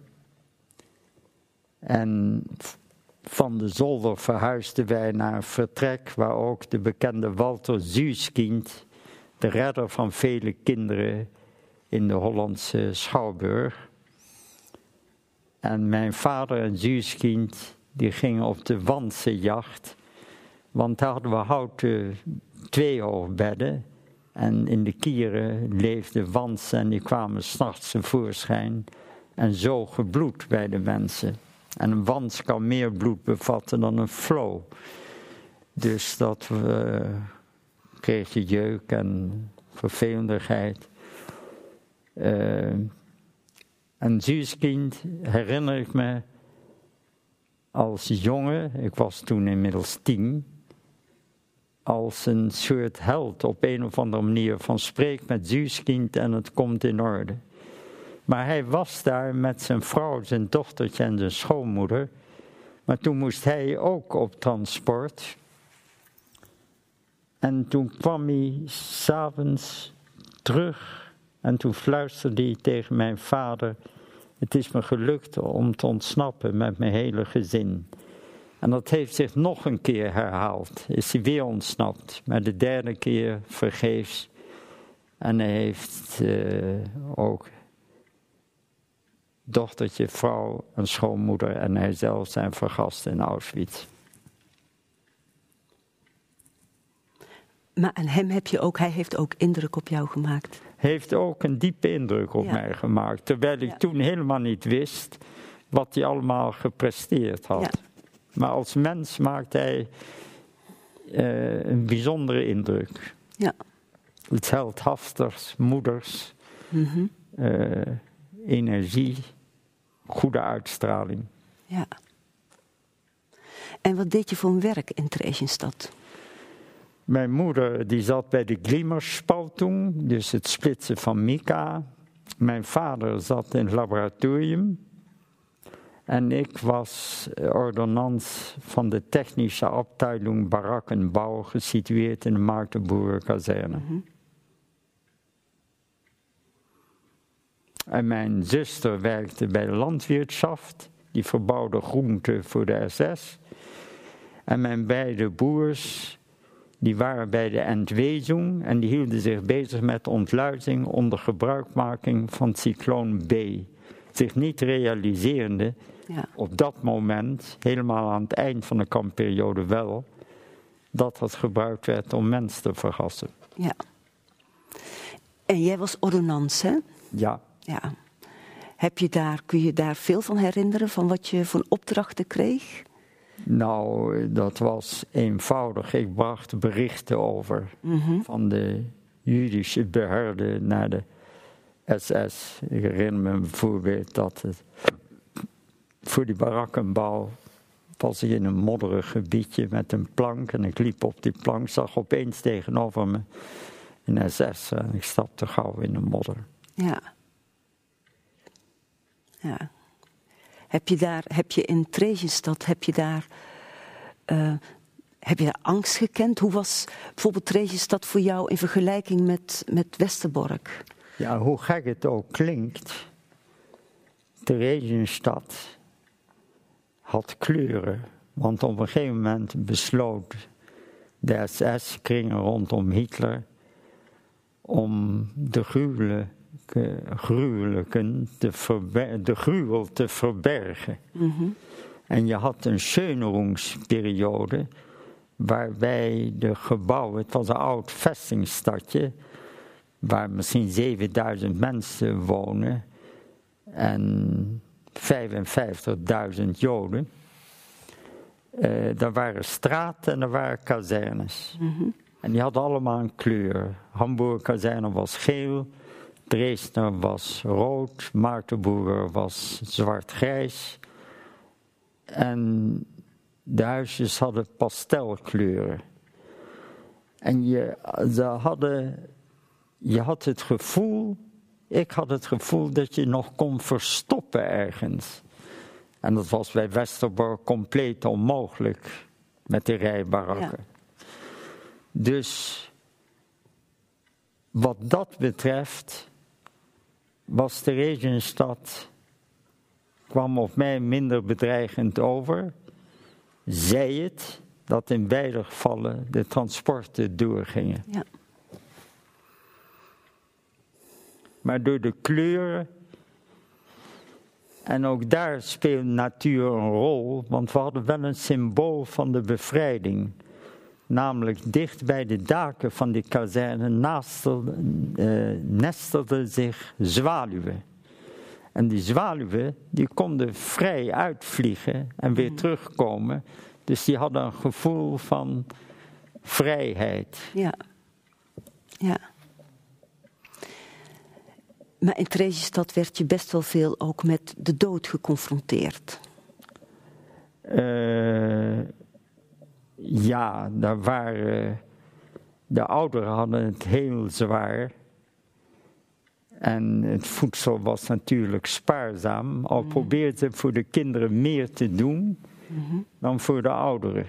En van de zolder verhuisden wij naar een vertrek waar ook de bekende Walter Zuuskind, de redder van vele kinderen in de Hollandse Schouwburg. En mijn vader en Zuuskind, die gingen op de Wanse jacht, want daar hadden we houten tweehoogbedden en in de kieren leefden wansen en die kwamen s'nachts tevoorschijn en zogen bloed bij de mensen. En een wans kan meer bloed bevatten dan een flow. Dus dat uh, kreeg je jeuk en vervelendigheid. Uh, en Zuurskind herinner ik me als jongen, ik was toen inmiddels tien, als een soort held op een of andere manier van spreek met Zuuskind en het komt in orde. Maar hij was daar met zijn vrouw, zijn dochtertje en zijn schoonmoeder. Maar toen moest hij ook op transport. En toen kwam hij s'avonds terug en toen fluisterde hij tegen mijn vader: Het is me gelukt om te ontsnappen met mijn hele gezin. En dat heeft zich nog een keer herhaald. Is hij weer ontsnapt, maar de derde keer vergeefs. En hij heeft uh, ook dochtertje, vrouw, een schoonmoeder en hij zelf zijn vergast in Auschwitz. Maar aan hem heb je ook, hij heeft ook indruk op jou gemaakt. Heeft ook een diepe indruk op mij gemaakt. Terwijl ik toen helemaal niet wist wat hij allemaal gepresteerd had. Ja. Maar als mens maakt hij uh, een bijzondere indruk. Ja. Iets heldhaftigs, moeders, mm -hmm. uh, energie, goede uitstraling. Ja. En wat deed je voor een werk in Theresienstadt? Mijn moeder die zat bij de Glimmerspaltung, dus het splitsen van mica. Mijn vader zat in het laboratorium. En ik was ordonnans van de technische afdeling barakkenbouw, gesitueerd in de Maartenboerenkazerne. Mm En mijn zuster werkte bij de landwirtschaft, die verbouwde groenten voor de SS. En mijn beide broers, die waren bij de Entwezung en die hielden zich bezig met ontluizing onder gebruikmaking van cycloon B. Zich niet realiserende, ja. op dat moment, helemaal aan het eind van de kampperiode wel, dat dat gebruikt werd om mensen te vergassen. Ja. En jij was ordonnans, hè? Ja. Ja. Heb je daar, kun je daar veel van herinneren, van wat je van opdrachten kreeg? Nou, dat was eenvoudig. Ik bracht berichten over mhm. van de Jüdische behörden naar de SS. Ik herinner me bijvoorbeeld dat het voor die barakkenbouw was ik in een modderig gebiedje met een plank en ik liep op die plank, zag opeens tegenover me een SS en ik stapte gauw in de modder. Ja. Ja. Heb je daar, heb je in Tregestad, heb je daar, uh, heb je daar angst gekend? Hoe was bijvoorbeeld Tregestad voor jou in vergelijking met, met Westerbork? Ja, hoe gek het ook klinkt, Theresienstad had kleuren. Want op een gegeven moment besloot de SS-kringen rondom Hitler om de gruwelen gruwelijken te de gruwel te verbergen. Mhm. En je had een schönerungsperiode waarbij de gebouwen, het was een oud vestingstadje, waar misschien 7000 mensen wonen en 55.000 Joden. Uh, er waren straten en er waren kazernes. Mhm. En die hadden allemaal een kleur. Hamburg kazerne was geel, Dresden was rood, Maartenboer was zwart-grijs. En de huisjes hadden pastelkleuren. En je, ze hadden, je had het gevoel, ik had het gevoel dat je nog kon verstoppen ergens. En dat was bij Westerbork compleet onmogelijk met de rijbarakken. Dus wat dat betreft was Theresienstad, kwam op mij minder bedreigend over. Zij het dat in beide gevallen de transporten doorgingen. Ja. Maar door de kleuren. En ook daar speelt natuur een rol, want we hadden wel een symbool van de bevrijding. Namelijk dicht bij de daken van die kazerne nestelden, uh, nestelden zich zwaluwen. En die zwaluwen die konden vrij uitvliegen en weer mm. terugkomen. Dus die hadden een gevoel van vrijheid. Ja. Ja. Maar in Theresienstad werd je best wel veel ook met de dood geconfronteerd. Uh, ja, daar waren. De ouderen hadden het heel zwaar. En het voedsel was natuurlijk spaarzaam. Al mm. probeerden voor de kinderen meer te doen mm-hmm. dan voor de ouderen.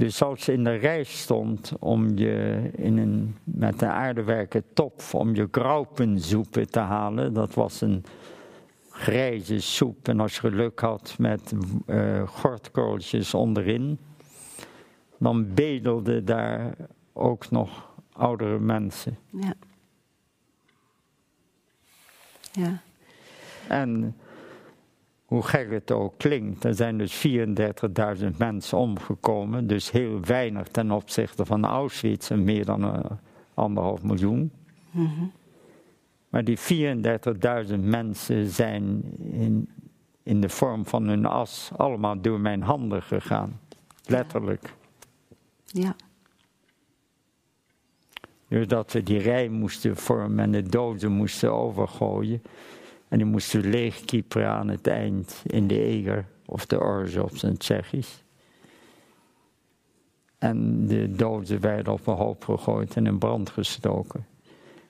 Dus als je in de rij stond om je in een, met een aardewerken top om je graupensoepen te halen, dat was een grijze soep. En als je geluk had met uh, onderin, dan bedelden daar ook nog oudere mensen. Ja. Ja. En hoe gek het ook klinkt, er zijn dus 34.000 mensen omgekomen, dus heel weinig ten opzichte van Auschwitz en meer dan uh, anderhalf miljoen. Mm Maar die 34.000 mensen zijn in, in de vorm van hun as allemaal door mijn handen gegaan, letterlijk. Ja. Dus dat we die rij moesten vormen en de doden moesten overgooien. En die moesten leegkieperen aan het eind in de eger of de orge op zijn Tsjechisch. En de dozen werden op een hoop gegooid en in brand gestoken.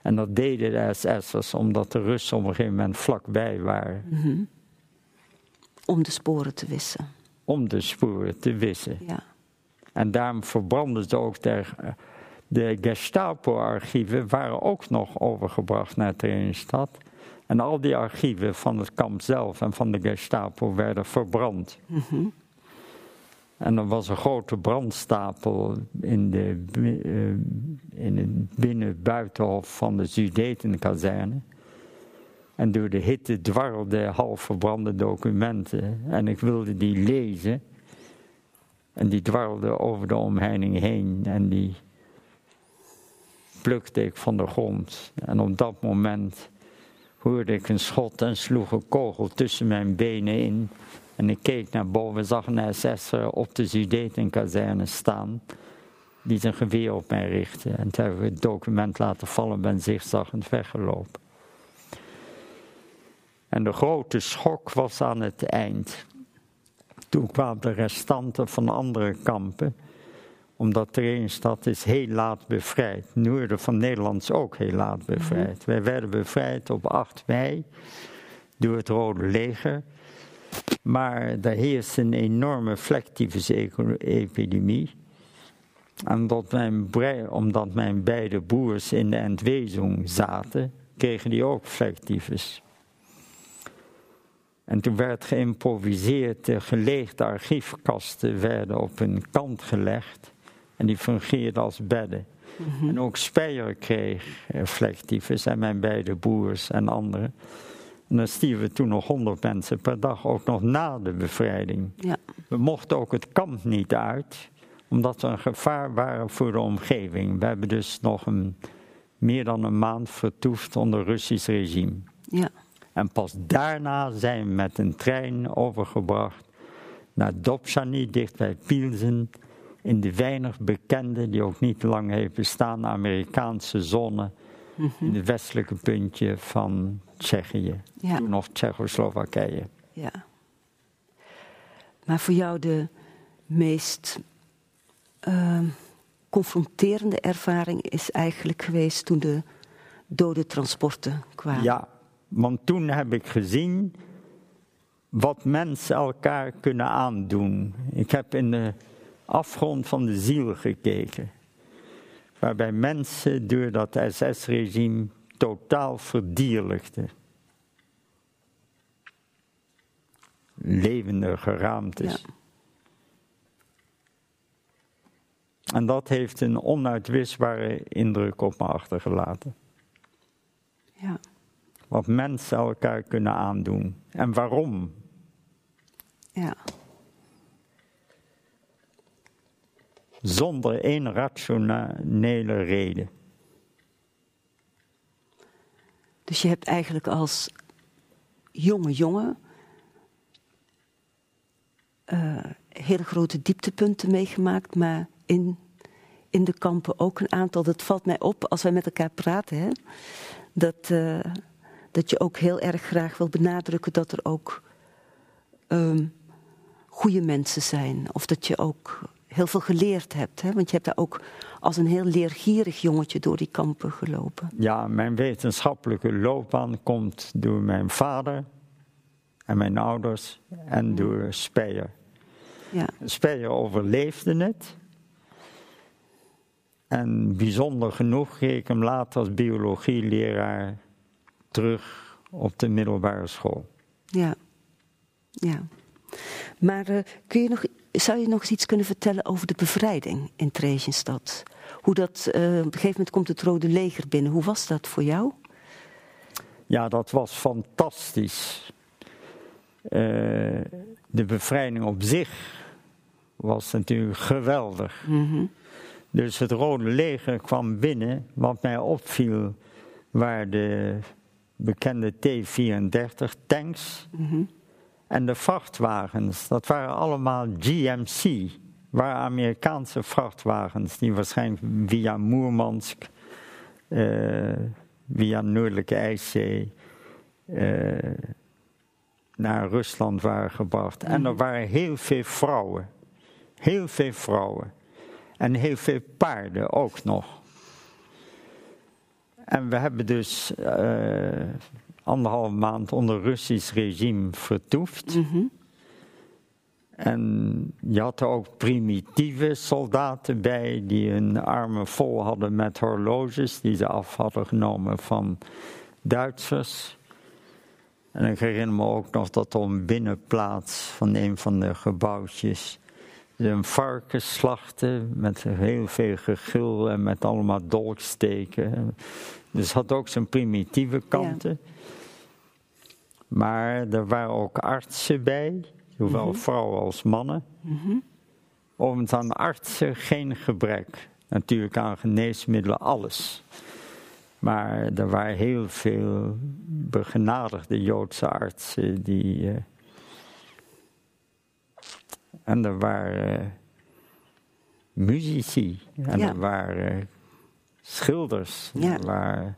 En dat deden de SS'ers omdat de Russen op een gegeven moment vlakbij waren. Mhm. Om de sporen te wissen. Om de sporen te wissen. Ja. En daarom verbrandden ze ook de, de Gestapo-archieven, waren ook nog overgebracht naar Theresienstadt. En al die archieven van het kamp zelf en van de Gestapo werden verbrand. Mhm. En er was een grote brandstapel in, de, uh, in het binnen-buitenhof van de Sudetenkazerne. En door de hitte dwarrelden half verbrande documenten. En ik wilde die lezen. En die dwarrelden over de omheining heen. En die plukte ik van de grond. En op dat moment hoorde ik een schot en sloeg een kogel tussen mijn benen in. En ik keek naar boven, zag een SS'er op de Sudetenkazerne staan, die zijn geweer op mij richtte. En toen heb ik het document laten vallen, ben zigzaggend weggelopen. En de grote schok was aan het eind. Toen kwamen de restanten van andere kampen, omdat Theresienstadt is heel laat bevrijd. Noorden van Nederland is ook heel laat bevrijd. Mhm. Wij werden bevrijd op 8 mei door het Rode Leger. Maar daar heerst een enorme vlektyfus-epidemie. Omdat mijn, omdat mijn beide broers in de Entwezung zaten, kregen die ook vlektyfus. En toen werd geïmproviseerd, de geleegde archiefkasten werden op hun kant gelegd en die fungeerden als bedden. Mhm. En ook Speyer kreeg vlektyfus en mijn beide broers en anderen. En dan stierven toen nog honderd mensen per dag, ook nog na de bevrijding. Ja. We mochten ook het kamp niet uit, omdat we een gevaar waren voor de omgeving. We hebben dus nog een, meer dan een maand vertoefd onder Russisch regime. Ja. En pas daarna zijn we met een trein overgebracht naar Dobshany, dicht bij Pilsen, in de weinig bekende, die ook niet lang heeft bestaan, Amerikaanse zone, mhm. in het westelijke puntje van Tsjechië, ja. toen nog Tsjechoslowakije. Ja. Maar voor jou de meest uh, confronterende ervaring is eigenlijk geweest toen de dode transporten kwamen. Ja, want toen heb ik gezien wat mensen elkaar kunnen aandoen. Ik heb in de afgrond van de ziel gekeken. Waarbij mensen door dat SS-regime totaal verdierlijkten. Levende geraamtes. Ja. En dat heeft een onuitwisbare indruk op me achtergelaten. Ja. Wat mensen elkaar kunnen aandoen. En waarom. Ja. Zonder één rationele reden. Dus je hebt eigenlijk als jonge jongen uh, hele grote dieptepunten meegemaakt, maar in, in de kampen ook een aantal. Dat valt mij op als wij met elkaar praten, hè, dat, uh, dat je ook heel erg graag wil benadrukken dat er ook um, goede mensen zijn. Of dat je ook heel veel geleerd hebt. Hè? Want je hebt daar ook als een heel leergierig jongetje door die kampen gelopen. Ja, mijn wetenschappelijke loopbaan komt door mijn vader en mijn ouders en door Speyer. Ja. Speyer overleefde het. En bijzonder genoeg kreeg ik hem later als biologieleraar terug op de middelbare school. Ja, ja. Maar uh, kun je nog zou je nog eens iets kunnen vertellen over de bevrijding in Theresienstadt? Hoe dat, uh, op een gegeven moment komt het Rode Leger binnen. Hoe was dat voor jou? Ja, dat was fantastisch. Uh, de bevrijding op zich was natuurlijk geweldig. Mm -hmm. Dus het Rode Leger kwam binnen. Wat mij opviel waren de bekende T-34 tanks. Mm -hmm. En de vrachtwagens, dat waren allemaal GMC, waren Amerikaanse vrachtwagens die waarschijnlijk via Moermansk, uh, via Noordelijke IJszee, uh, naar Rusland waren gebracht. En er waren heel veel vrouwen. Heel veel vrouwen. En heel veel paarden ook nog. En we hebben dus uh, anderhalve maand onder Russisch regime vertoefd. En je had er ook primitieve soldaten bij die hun armen vol hadden met horloges die ze af hadden genomen van Duitsers. En ik herinner me ook nog dat op een binnenplaats van een van de gebouwtjes ze een varken slachten met heel veel gegil en met allemaal dolksteken. Dus het had ook zijn primitieve kanten. Maar er waren ook artsen bij, zowel mhm. vrouwen als mannen. Mm -hmm. aan artsen geen gebrek. Natuurlijk aan geneesmiddelen, alles. Maar er waren heel veel begenadigde Joodse artsen die. Uh, en er waren uh, muzici. En er waren schilders. Ja. Er waren...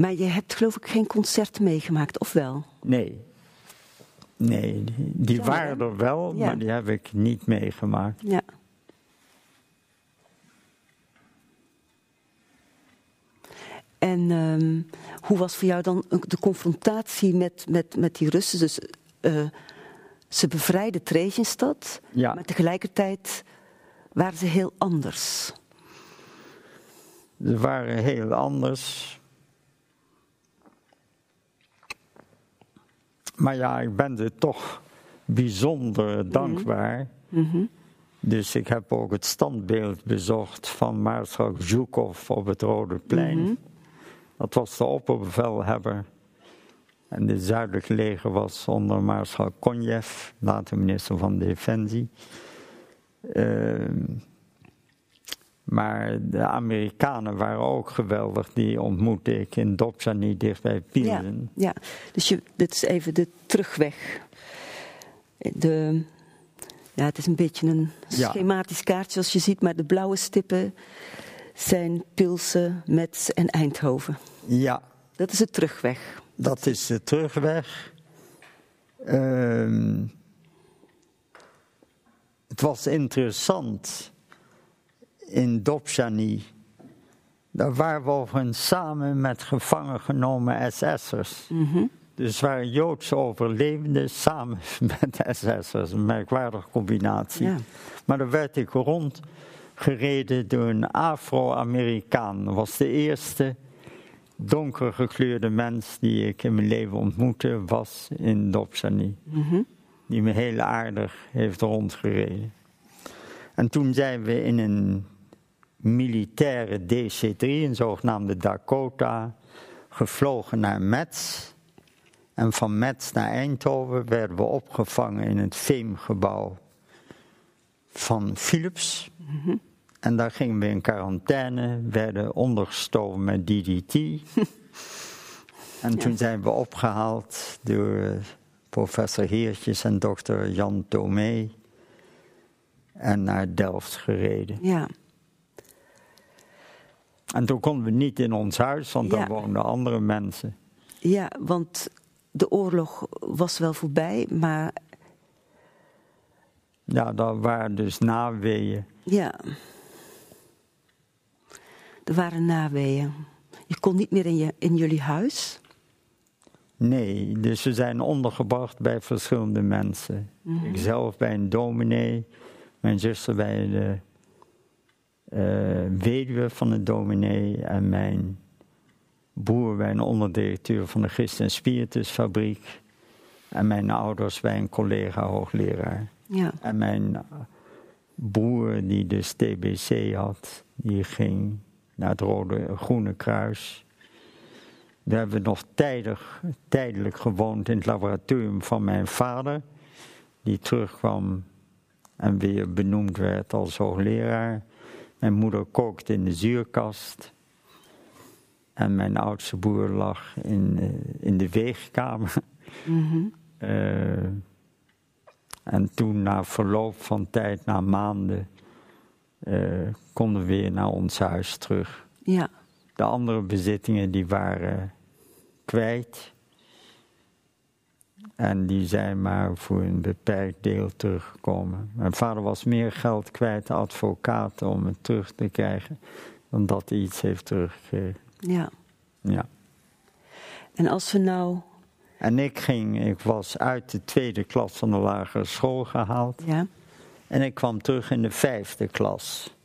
Maar je hebt geloof ik geen concert meegemaakt, of wel? Nee. Nee, die, waren er wel, maar die heb ik niet meegemaakt. Ja. En um, hoe was voor jou dan de confrontatie met, met, met die Russen? Dus uh, ze bevrijden Theresienstad, ja. maar tegelijkertijd waren ze heel anders. Ze waren heel anders. Maar ja, ik ben er toch bijzonder dankbaar. Mm -hmm. Dus ik heb ook het standbeeld bezocht van Maarschalk Zhukov op het Rode Plein. Mm -hmm. Dat was de opperbevelhebber. En het zuidelijke leger was onder Maarschalk Konjev, later minister van Defensie. Uh, maar de Amerikanen waren ook geweldig. Die ontmoette ik in Dobzhany dichtbij Pilsen. Ja, ja, dus je, dit is even de terugweg. De, ja, het is een beetje een schematisch kaartje zoals je ziet. Maar de blauwe stippen zijn Pilsen, Metz en Eindhoven. Ja. Dat is de terugweg. Dat is de terugweg. Uh, het was interessant in Dobzhany. Daar waren we overigens samen met gevangen genomen SS'ers. Mm Dus waren Joodse overlevenden samen met SS'ers. Een merkwaardige combinatie. Ja. Maar daar werd ik rondgereden door een Afro-Amerikaan. Dat was de eerste donker gekleurde mens die ik in mijn leven ontmoette, was in Dobzhany. Mm Die me heel aardig heeft rondgereden. En toen zijn we in een militaire DC-3, een zogenaamde Dakota, gevlogen naar Metz. En van Metz naar Eindhoven werden we opgevangen in het Veemgebouw van Philips. Mhm. En daar gingen we in quarantaine, werden ondergestoven met DDT. en toen zijn we opgehaald door professor Heertjes en dokter Jan Tomé. En naar Delft gereden. Ja. En toen konden we niet in ons huis, want daar woonden andere mensen. Ja, want de oorlog was wel voorbij, maar. Ja, daar waren dus naweeën. Ja. Er waren naweeën. Je kon niet meer in, je, in jullie huis? Nee, dus we zijn ondergebracht bij verschillende mensen. Mm Ikzelf bij een dominee, mijn zuster bij de weduwe van de dominee en mijn broer bij een onderdirecteur van de Christen en Spiritusfabriek. En mijn ouders bij een collega hoogleraar. Ja. En mijn broer die dus TBC had, die ging naar het Rode Groene Kruis. We hebben nog tijdig, tijdelijk gewoond in het laboratorium van mijn vader, die terugkwam en weer benoemd werd als hoogleraar. Mijn moeder kookte in de zuurkast. En mijn oudste broer lag in, uh, in de weegkamer. Mm uh, en toen, na verloop van tijd, na maanden, uh, konden we weer naar ons huis terug. Ja. De andere bezittingen die waren kwijt. En die zijn maar voor een beperkt deel teruggekomen. Mijn vader was meer geld kwijt, advocaten, om het terug te krijgen, dan dat hij iets heeft teruggekregen. Ja. Ja. En als we nou. En ik ging, ik was uit de tweede klas van de lagere school gehaald. Ja. En ik kwam terug in de vijfde klas.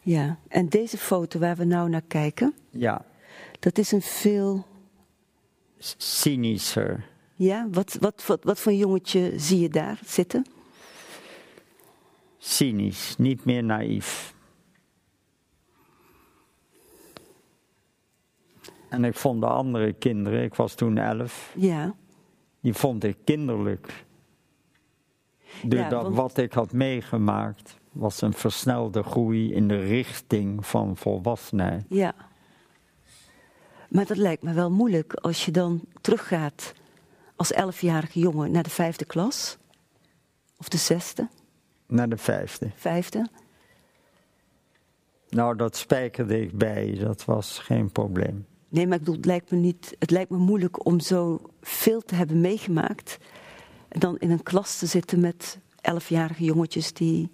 Ja. En deze foto waar we nou naar kijken, Ja, dat is een veel. cynischer. Ja, wat, wat, wat, wat voor jongetje zie je daar zitten? Cynisch, niet meer naïef. En ik vond de andere kinderen, ik was toen elf, Ja. die vond ik kinderlijk. Doordat want- wat ik had meegemaakt was een versnelde groei in de richting van volwassenheid. Ja. Maar dat lijkt me wel moeilijk als je dan teruggaat als elfjarige jongen naar de vijfde klas. Of de zesde, Naar de vijfde. vijfde. Nou, dat spijkerde ik bij, dat was geen probleem. Nee, maar ik bedoel, het lijkt me, niet, het lijkt me moeilijk om zo veel te hebben meegemaakt. En dan in een klas te zitten met elfjarige jongetjes die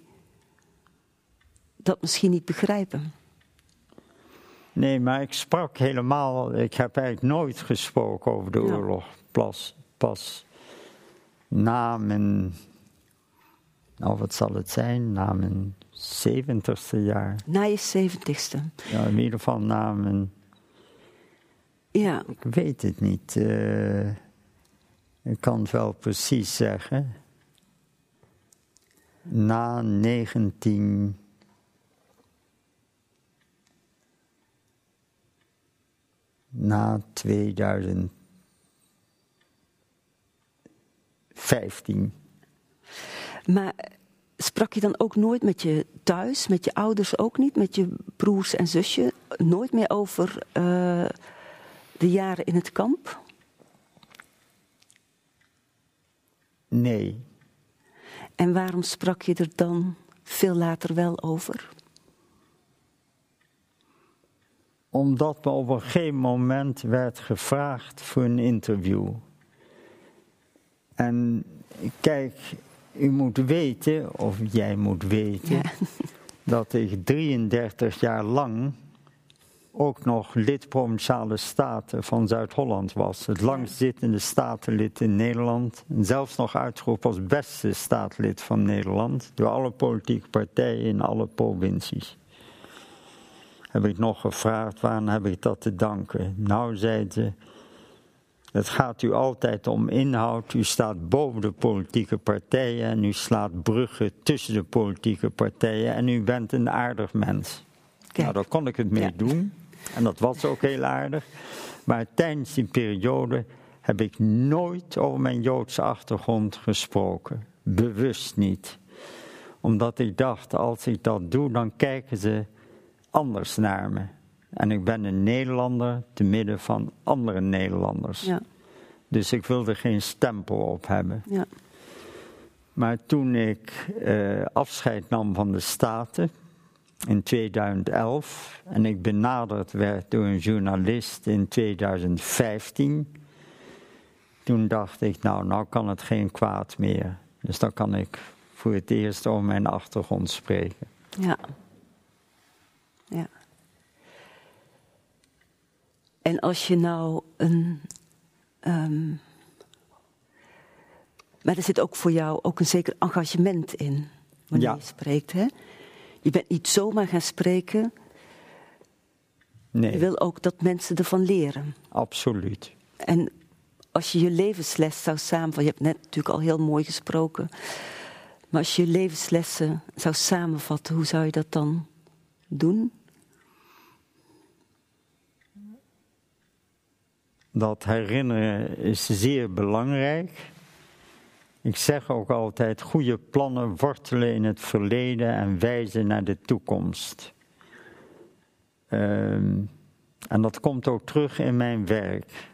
dat misschien niet begrijpen. Nee, maar ik sprak helemaal, ik heb eigenlijk nooit gesproken over de Ja. oorlog. Pas, pas na mijn, nou wat zal het zijn, na mijn zeventigste jaar. Na je zeventigste? Ja, in ieder geval na mijn... Ja. Ik weet het niet. Uh, ik kan het wel precies zeggen. Na 19... na 2000 15. Maar sprak je dan ook nooit met je thuis, met je ouders ook niet, met je broers en zusje? Nooit meer over eh, de jaren in het kamp? Nee. En waarom sprak je er dan veel later wel over? Omdat me op een gegeven moment werd gevraagd voor een interview. En kijk, u moet weten, of jij moet weten, Ja. dat ik 33 jaar lang ook nog lid Provinciale Staten van Zuid-Holland was. Het langstzittende statenlid in Nederland. En zelfs nog uitgeroepen als beste staatlid van Nederland. Door alle politieke partijen in alle provincies heb ik nog gevraagd, waarom heb ik dat te danken? Nou, zei ze, het gaat u altijd om inhoud. U staat boven de politieke partijen en u slaat bruggen tussen de politieke partijen en u bent een aardig mens. Kijk. Nou, daar kon ik het mee Ja. doen en dat was ook heel aardig. Maar tijdens die periode heb ik nooit over mijn Joodse achtergrond gesproken. Bewust niet. Omdat ik dacht, als ik dat doe, dan kijken ze anders naar me. En ik ben een Nederlander te midden van andere Nederlanders. Ja, Dus ik wilde geen stempel op hebben. ja, Maar toen ik eh, afscheid nam van de Staten in 2011 en ik benaderd werd door een journalist in 2015, toen dacht ik, nou, nou kan het geen kwaad meer. Dus dan kan ik voor het eerst over mijn achtergrond spreken. ja. Ja. En als je nou een. ehm, maar er zit ook voor jou ook een zeker engagement in wanneer Ja. je spreekt, hè? Je bent niet zomaar gaan spreken. Nee, Je wil ook dat mensen ervan leren. absoluut. En als je je levensles zou samenvatten, je hebt net natuurlijk al heel mooi gesproken, maar als je je levenslessen zou samenvatten, hoe zou je dat dan doen? Dat herinneren is zeer belangrijk. Ik zeg ook altijd: goede plannen wortelen in het verleden en wijzen naar de toekomst. Ehm, en dat komt ook terug in mijn werk.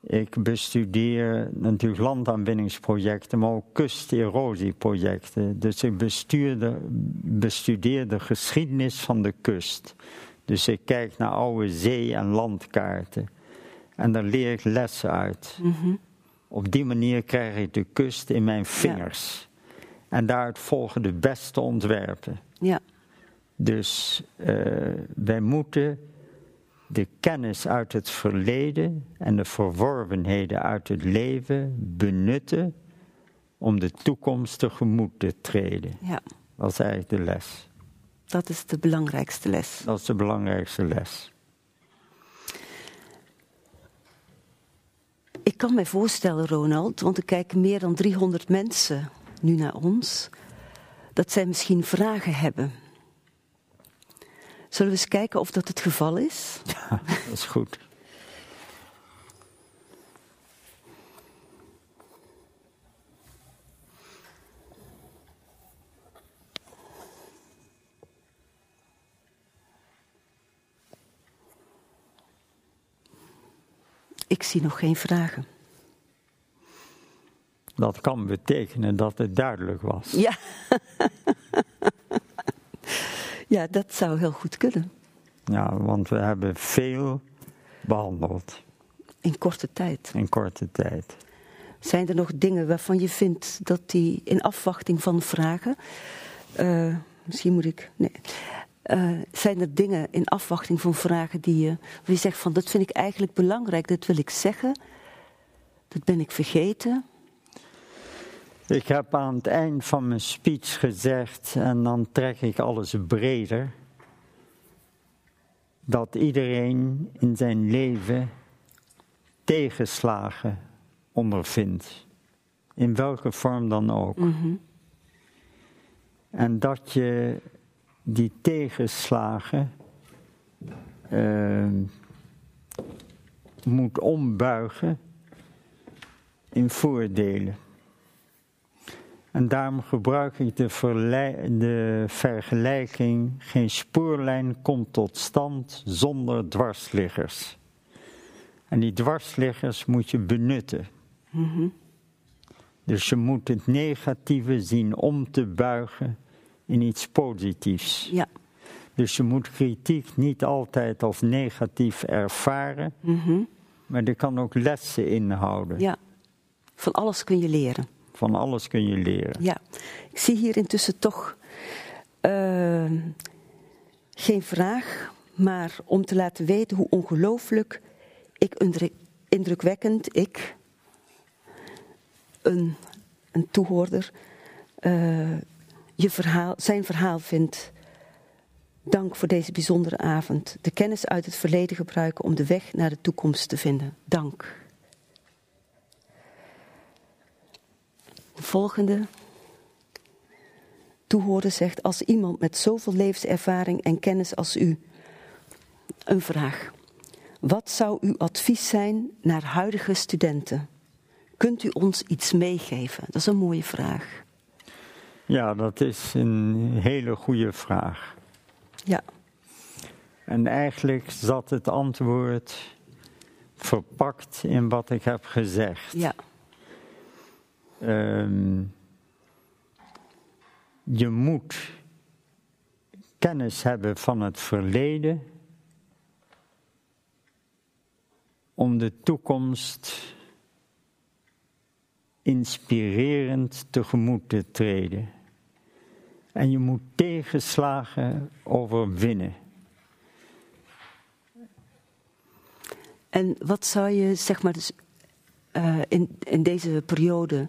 Ik bestudeer natuurlijk landaanwinningsprojecten, maar ook kusterosieprojecten. Dus ik bestudeer de geschiedenis van de kust. Dus ik kijk naar oude zee- en landkaarten. En daar leer ik lessen uit. Op die manier krijg ik de kust in mijn vingers. En daaruit volgen de beste ontwerpen. Ja, Dus eh, wij moeten de kennis uit het verleden en de verworvenheden uit het leven benutten om de toekomst tegemoet te treden. ja. Dat is eigenlijk de les. Dat is de belangrijkste les. Dat is de belangrijkste les. Ik kan mij voorstellen, Ronald, want er kijken meer dan 300 mensen nu naar ons, dat zij misschien vragen hebben. Zullen we eens kijken of dat het geval is? Dat is goed. Ik zie nog geen vragen. Dat kan betekenen dat het duidelijk was. Ja. ja, dat zou heel goed kunnen. Ja, want we hebben veel behandeld In korte tijd. in korte tijd. Zijn er nog dingen waarvan je vindt dat die in afwachting van vragen. eh, misschien moet ik. Nee. Eh, zijn er dingen in afwachting van vragen die je, je zegt van dat vind ik eigenlijk belangrijk, dat wil ik zeggen, dat ben ik vergeten. Ik heb aan het eind van mijn speech gezegd, en dan trek ik alles breder, dat iedereen in zijn leven tegenslagen ondervindt, in welke vorm dan ook. En dat je die tegenslagen eh, moet ombuigen in voordelen. En daarom gebruik ik de, vergelijking: geen spoorlijn komt tot stand zonder dwarsliggers. En die dwarsliggers moet je benutten. Dus je moet het negatieve zien om te buigen in iets positiefs. Ja, Dus je moet kritiek niet altijd als negatief ervaren, maar er kan ook lessen inhouden. ja. Van alles kun je leren. Van alles kun je leren. Ja, ik zie hier intussen toch eh, geen vraag, maar om te laten weten hoe ongelooflijk ik indruk- indrukwekkend ik, een, een toehoorder, eh, je verhaal, zijn verhaal vind. Dank voor deze bijzondere avond. De kennis uit het verleden gebruiken om de weg naar de toekomst te vinden. Dank. De volgende toehoorder zegt: Als iemand met zoveel levenservaring en kennis als u. Een vraag. Wat zou uw advies zijn naar huidige studenten? Kunt u ons iets meegeven? Dat is een mooie vraag. Ja, dat is een hele goede vraag. Ja, En eigenlijk zat het antwoord verpakt in wat ik heb gezegd. ja, Ehm, je moet kennis hebben van het verleden om de toekomst inspirerend tegemoet te treden. En je moet tegenslagen overwinnen. En wat zou je, zeg maar, dus, eh, in, in deze periode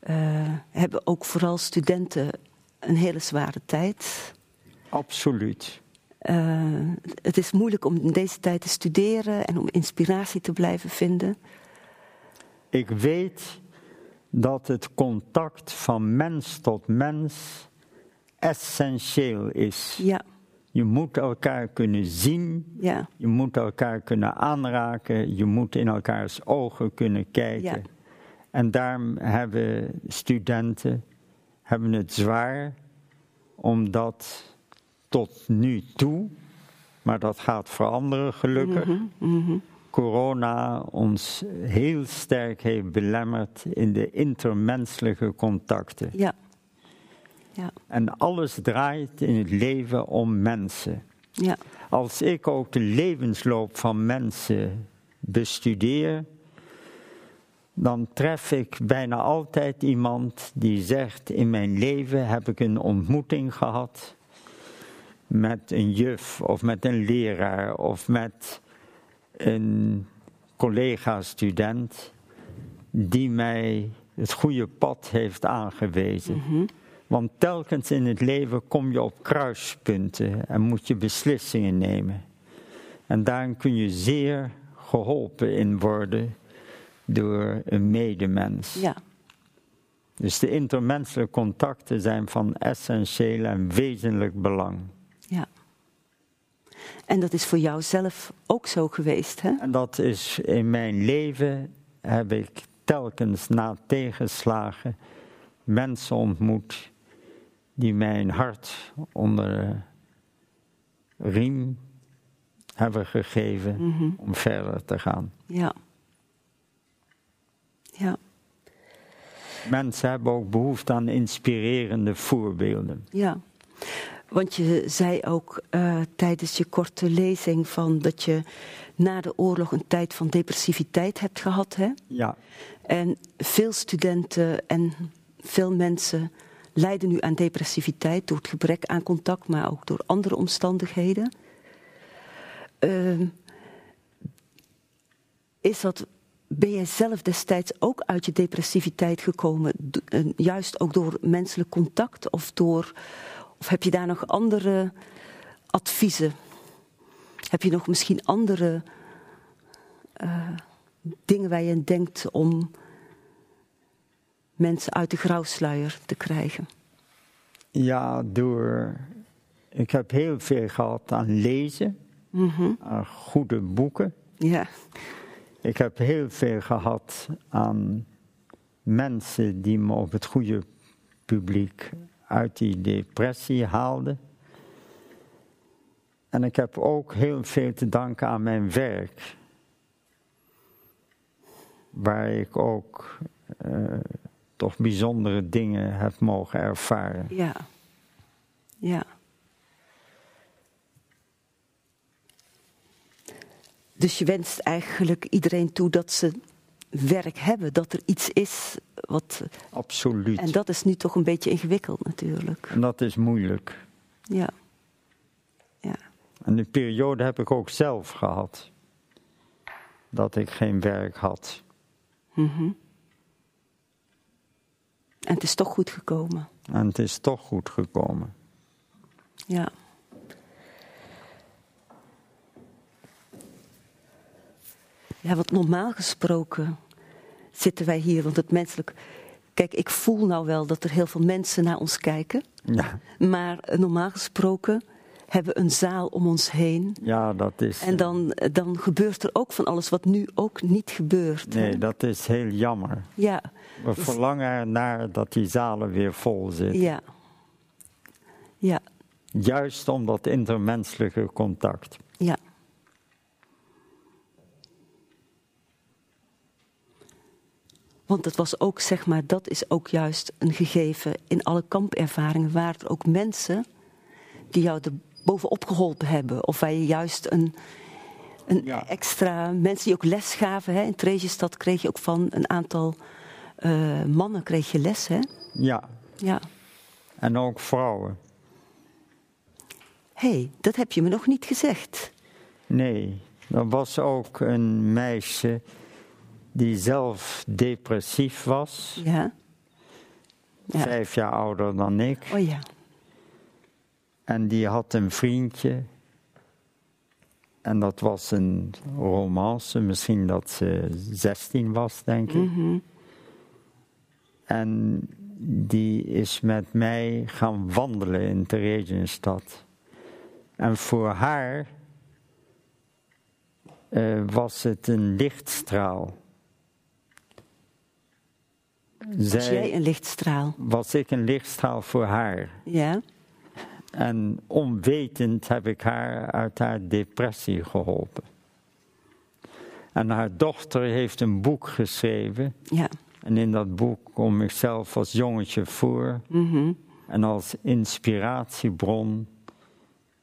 eh, hebben ook vooral studenten een hele zware tijd. Absoluut. Eh, het is moeilijk om in deze tijd te studeren en om inspiratie te blijven vinden. Ik weet dat het contact van mens tot mens essentieel is. Ja, Je moet elkaar kunnen zien, ja, je moet elkaar kunnen aanraken, je moet in elkaars ogen kunnen kijken. Ja. En daarom hebben studenten hebben het zwaar, omdat tot nu toe, maar dat gaat veranderen gelukkig, corona ons heel sterk heeft belemmerd in de intermenselijke contacten. ja. Ja, En alles draait in het leven om mensen. ja, Als ik ook de levensloop van mensen bestudeer, dan tref ik bijna altijd iemand die zegt: In mijn leven heb ik een ontmoeting gehad met een juf of met een leraar of met een collega-student die mij het goede pad heeft aangewezen. Want telkens in het leven kom je op kruispunten en moet je beslissingen nemen. En daarin kun je zeer geholpen in worden door een medemens. Ja. Dus de intermenselijke contacten zijn van essentieel en wezenlijk belang. Ja. En dat is voor jou zelf ook zo geweest, hè? En dat is in mijn leven heb ik telkens na tegenslagen mensen ontmoet die mijn hart onder de riem hebben gegeven om verder te gaan. Ja. Ja. Mensen hebben ook behoefte aan inspirerende voorbeelden. Ja. Want je zei ook eh, tijdens je korte lezing van dat je na de oorlog een tijd van depressiviteit hebt gehad, hè? Ja, En veel studenten en veel mensen lijden nu aan depressiviteit door het gebrek aan contact, maar ook door andere omstandigheden. Ehm, is dat, ben jij zelf destijds ook uit je depressiviteit gekomen, eh, juist ook door menselijk contact of door, of heb je daar nog andere adviezen? Heb je nog misschien andere eh, dingen waar je denkt om mensen uit de grauwsluier te krijgen? ja door. Ik heb heel veel gehad aan lezen, aan goede boeken. Ja, Ik heb heel veel gehad aan mensen die me op het goede publiek uit die depressie haalden. En ik heb ook heel veel te danken aan mijn werk. Waar ik ook eh, toch bijzondere dingen heb mogen ervaren. ja, ja. Dus je wenst eigenlijk iedereen toe dat ze werk hebben, dat er iets is wat. Absoluut. En dat is nu toch een beetje ingewikkeld natuurlijk. En dat is moeilijk. Ja. Ja. En die periode heb ik ook zelf gehad. Dat ik geen werk had. En het is toch goed gekomen. En het is toch goed gekomen. Ja. Ja, want normaal gesproken zitten wij hier, want het menselijk. Kijk, ik voel nou wel dat er heel veel mensen naar ons kijken. Ja, Maar eh, normaal gesproken hebben we een zaal om ons heen. ja dat is. En dan, dan gebeurt er ook van alles wat nu ook niet gebeurt. hè? Nee, dat is heel jammer. Ja, We verlangen ernaar dat die zalen weer vol zitten. ja. Ja, Juist om dat intermenselijke contact. ja. Want het was ook, zeg maar, dat is ook juist een gegeven in alle kampervaringen. Waren er ook mensen die jou er bovenop geholpen hebben? Of je juist een, een Ja. extra. mensen die ook les gaven. Hè? In Theresienstad kreeg je ook van een aantal eh, mannen kreeg je les, hè? Ja, Ja. en ook vrouwen. Hé, hey, dat heb je me nog niet gezegd. Nee, er was ook een meisje die zelf depressief was. Ja. Ja. Vijf jaar ouder dan ik. Oh ja. En die had een vriendje. En dat was een romance, misschien dat ze 16 was, denk ik. En die is met mij gaan wandelen in Theresienstad. En voor haar eh, was het een lichtstraal. Was Zij, jij een lichtstraal? was ik een lichtstraal voor haar. Ja. En onwetend heb ik haar uit haar depressie geholpen. En haar dochter heeft een boek geschreven. Ja. En in dat boek kom ik zelf als jongetje voor. Mhm. En als inspiratiebron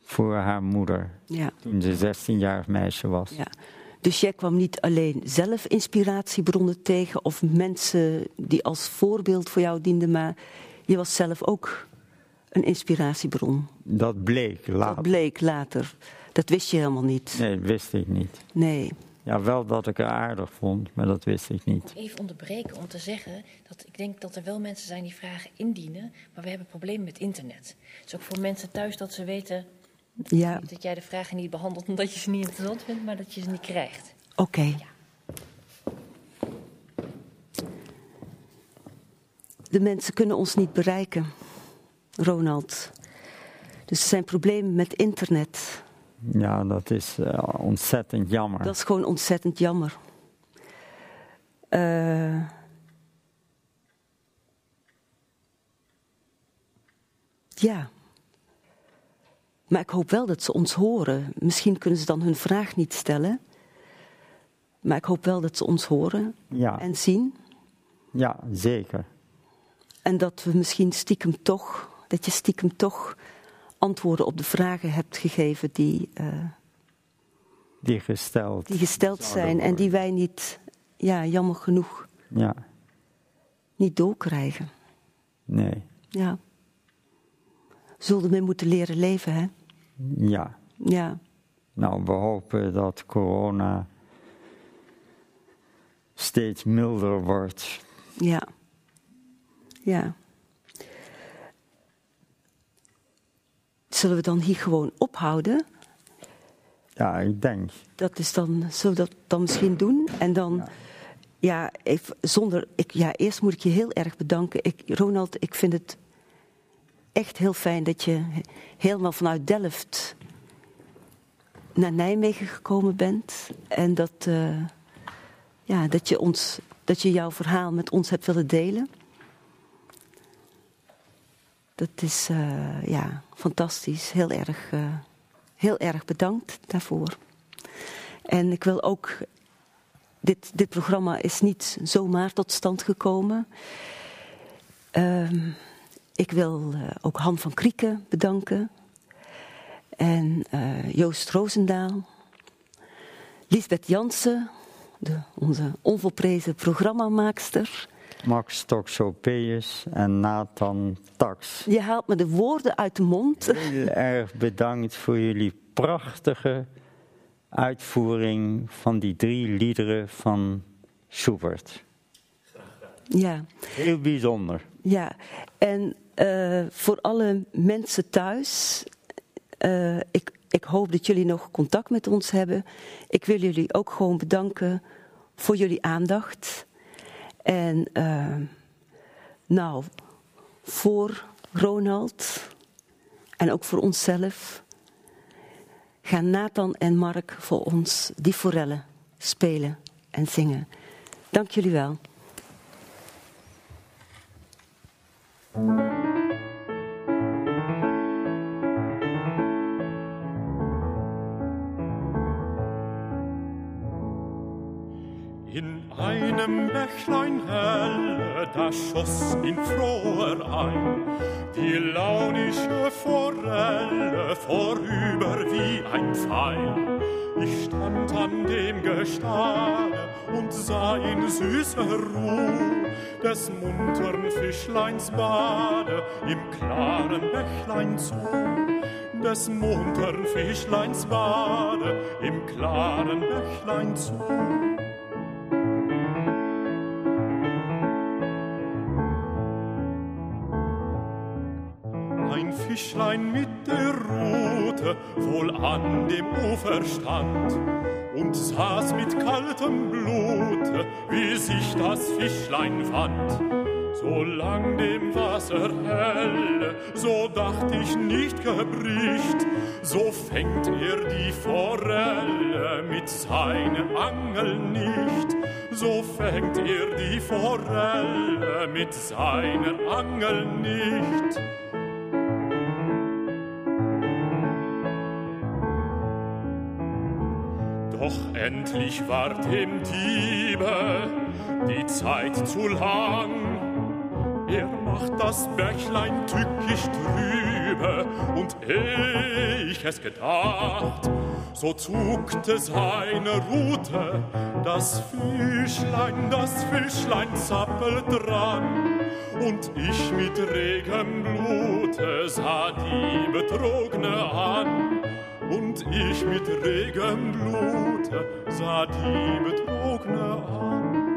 voor haar moeder. Ja. Toen ze 16-jarig meisje was. ja. Dus jij kwam niet alleen zelf inspiratiebronnen tegen of mensen die als voorbeeld voor jou dienden, maar je was zelf ook een inspiratiebron. Dat bleek later. Dat bleek later. Dat wist je helemaal niet. Nee, dat wist ik niet. Nee. Ja, wel dat ik haar aardig vond, maar dat wist ik niet. Even onderbreken om te zeggen dat ik denk dat er wel mensen zijn die vragen indienen, maar we hebben problemen met internet. Dus ook voor mensen thuis dat ze weten Ja, dat jij de vragen niet behandelt omdat je ze niet interessant vindt, maar dat je ze niet krijgt. oké. De mensen kunnen ons niet bereiken, Ronald. Dus zijn problemen met internet. Ja, dat is eh, ontzettend jammer. Dat is gewoon ontzettend jammer. Eh, ja. Maar ik hoop wel dat ze ons horen. Misschien kunnen ze dan hun vraag niet stellen. Maar ik hoop wel dat ze ons horen Ja, en zien. ja, zeker. En dat we misschien stiekem toch, dat je stiekem toch antwoorden op de vragen hebt gegeven die, eh, Die gesteld. die gesteld zijn en die wij niet, ja, jammer genoeg, Ja, niet doorkrijgen. nee. Ja. Zullen ermee moeten leren leven, hè? Ja. Ja. Nou, we hopen dat corona steeds milder wordt. Ja. Ja. Zullen we dan hier gewoon ophouden? Ja, ik denk. Dat is dan, zullen we dat dan misschien doen? En dan, ja, even, zonder, ik, ja, eerst moet ik je heel erg bedanken. Ik, Ronald, ik vind het echt heel fijn dat je he- helemaal vanuit Delft naar Nijmegen gekomen bent. En dat, eh, ja, dat, je ons, dat je jouw verhaal met ons hebt willen delen. Dat is eh, ja, fantastisch. Heel erg, eh, heel erg bedankt daarvoor. En ik wil ook. Dit, dit programma is niet zomaar tot stand gekomen. Ehm, ik wil eh, ook Han van Krieken bedanken. En eh, Joost Roosendaal. Lisbeth Jansen, onze onvolprezen programmamaakster. Max Toxopeus en Nathan Tax. Je haalt me de woorden uit de mond. Heel erg bedankt voor jullie prachtige uitvoering van die drie liederen van Schubert. Ja. Heel bijzonder. Ja, en eh, voor alle mensen thuis, eh, ik, ik hoop dat jullie nog contact met ons hebben. Ik wil jullie ook gewoon bedanken voor jullie aandacht. En eh, nou, voor Ronald en ook voor onszelf gaan Nathan en Mark voor ons die forellen spelen en zingen. Dank jullie wel. Einem Bächlein helle, da schoss in froher ein die launische Forelle vorüber wie ein Pfeil. Ich stand an dem Gestade und sah in süßer Ruh des muntern Fischleins Bade im klaren Bächlein zu des muntern Fischleins Bade im klaren Bächlein zu. Ein Fischlein mit der Rute wohl an dem Ufer stand und saß mit kaltem Blute, wie sich das Fischlein fand. Solang dem Wasser helle, so dacht ich nicht gebricht, so fängt er die Forelle mit seiner Angel nicht. So fängt er die Forelle mit seiner Angel nicht. Doch endlich war dem Diebe die Zeit zu lang. Er macht das Bächlein tückisch trübe, und eh ich es gedacht, so zuckte seine Rute, das Fischlein, das Fischlein zappelt dran, und ich mit regem Blute sah die Betrogne an, und ich mit regem Blute sah die Betrogne an.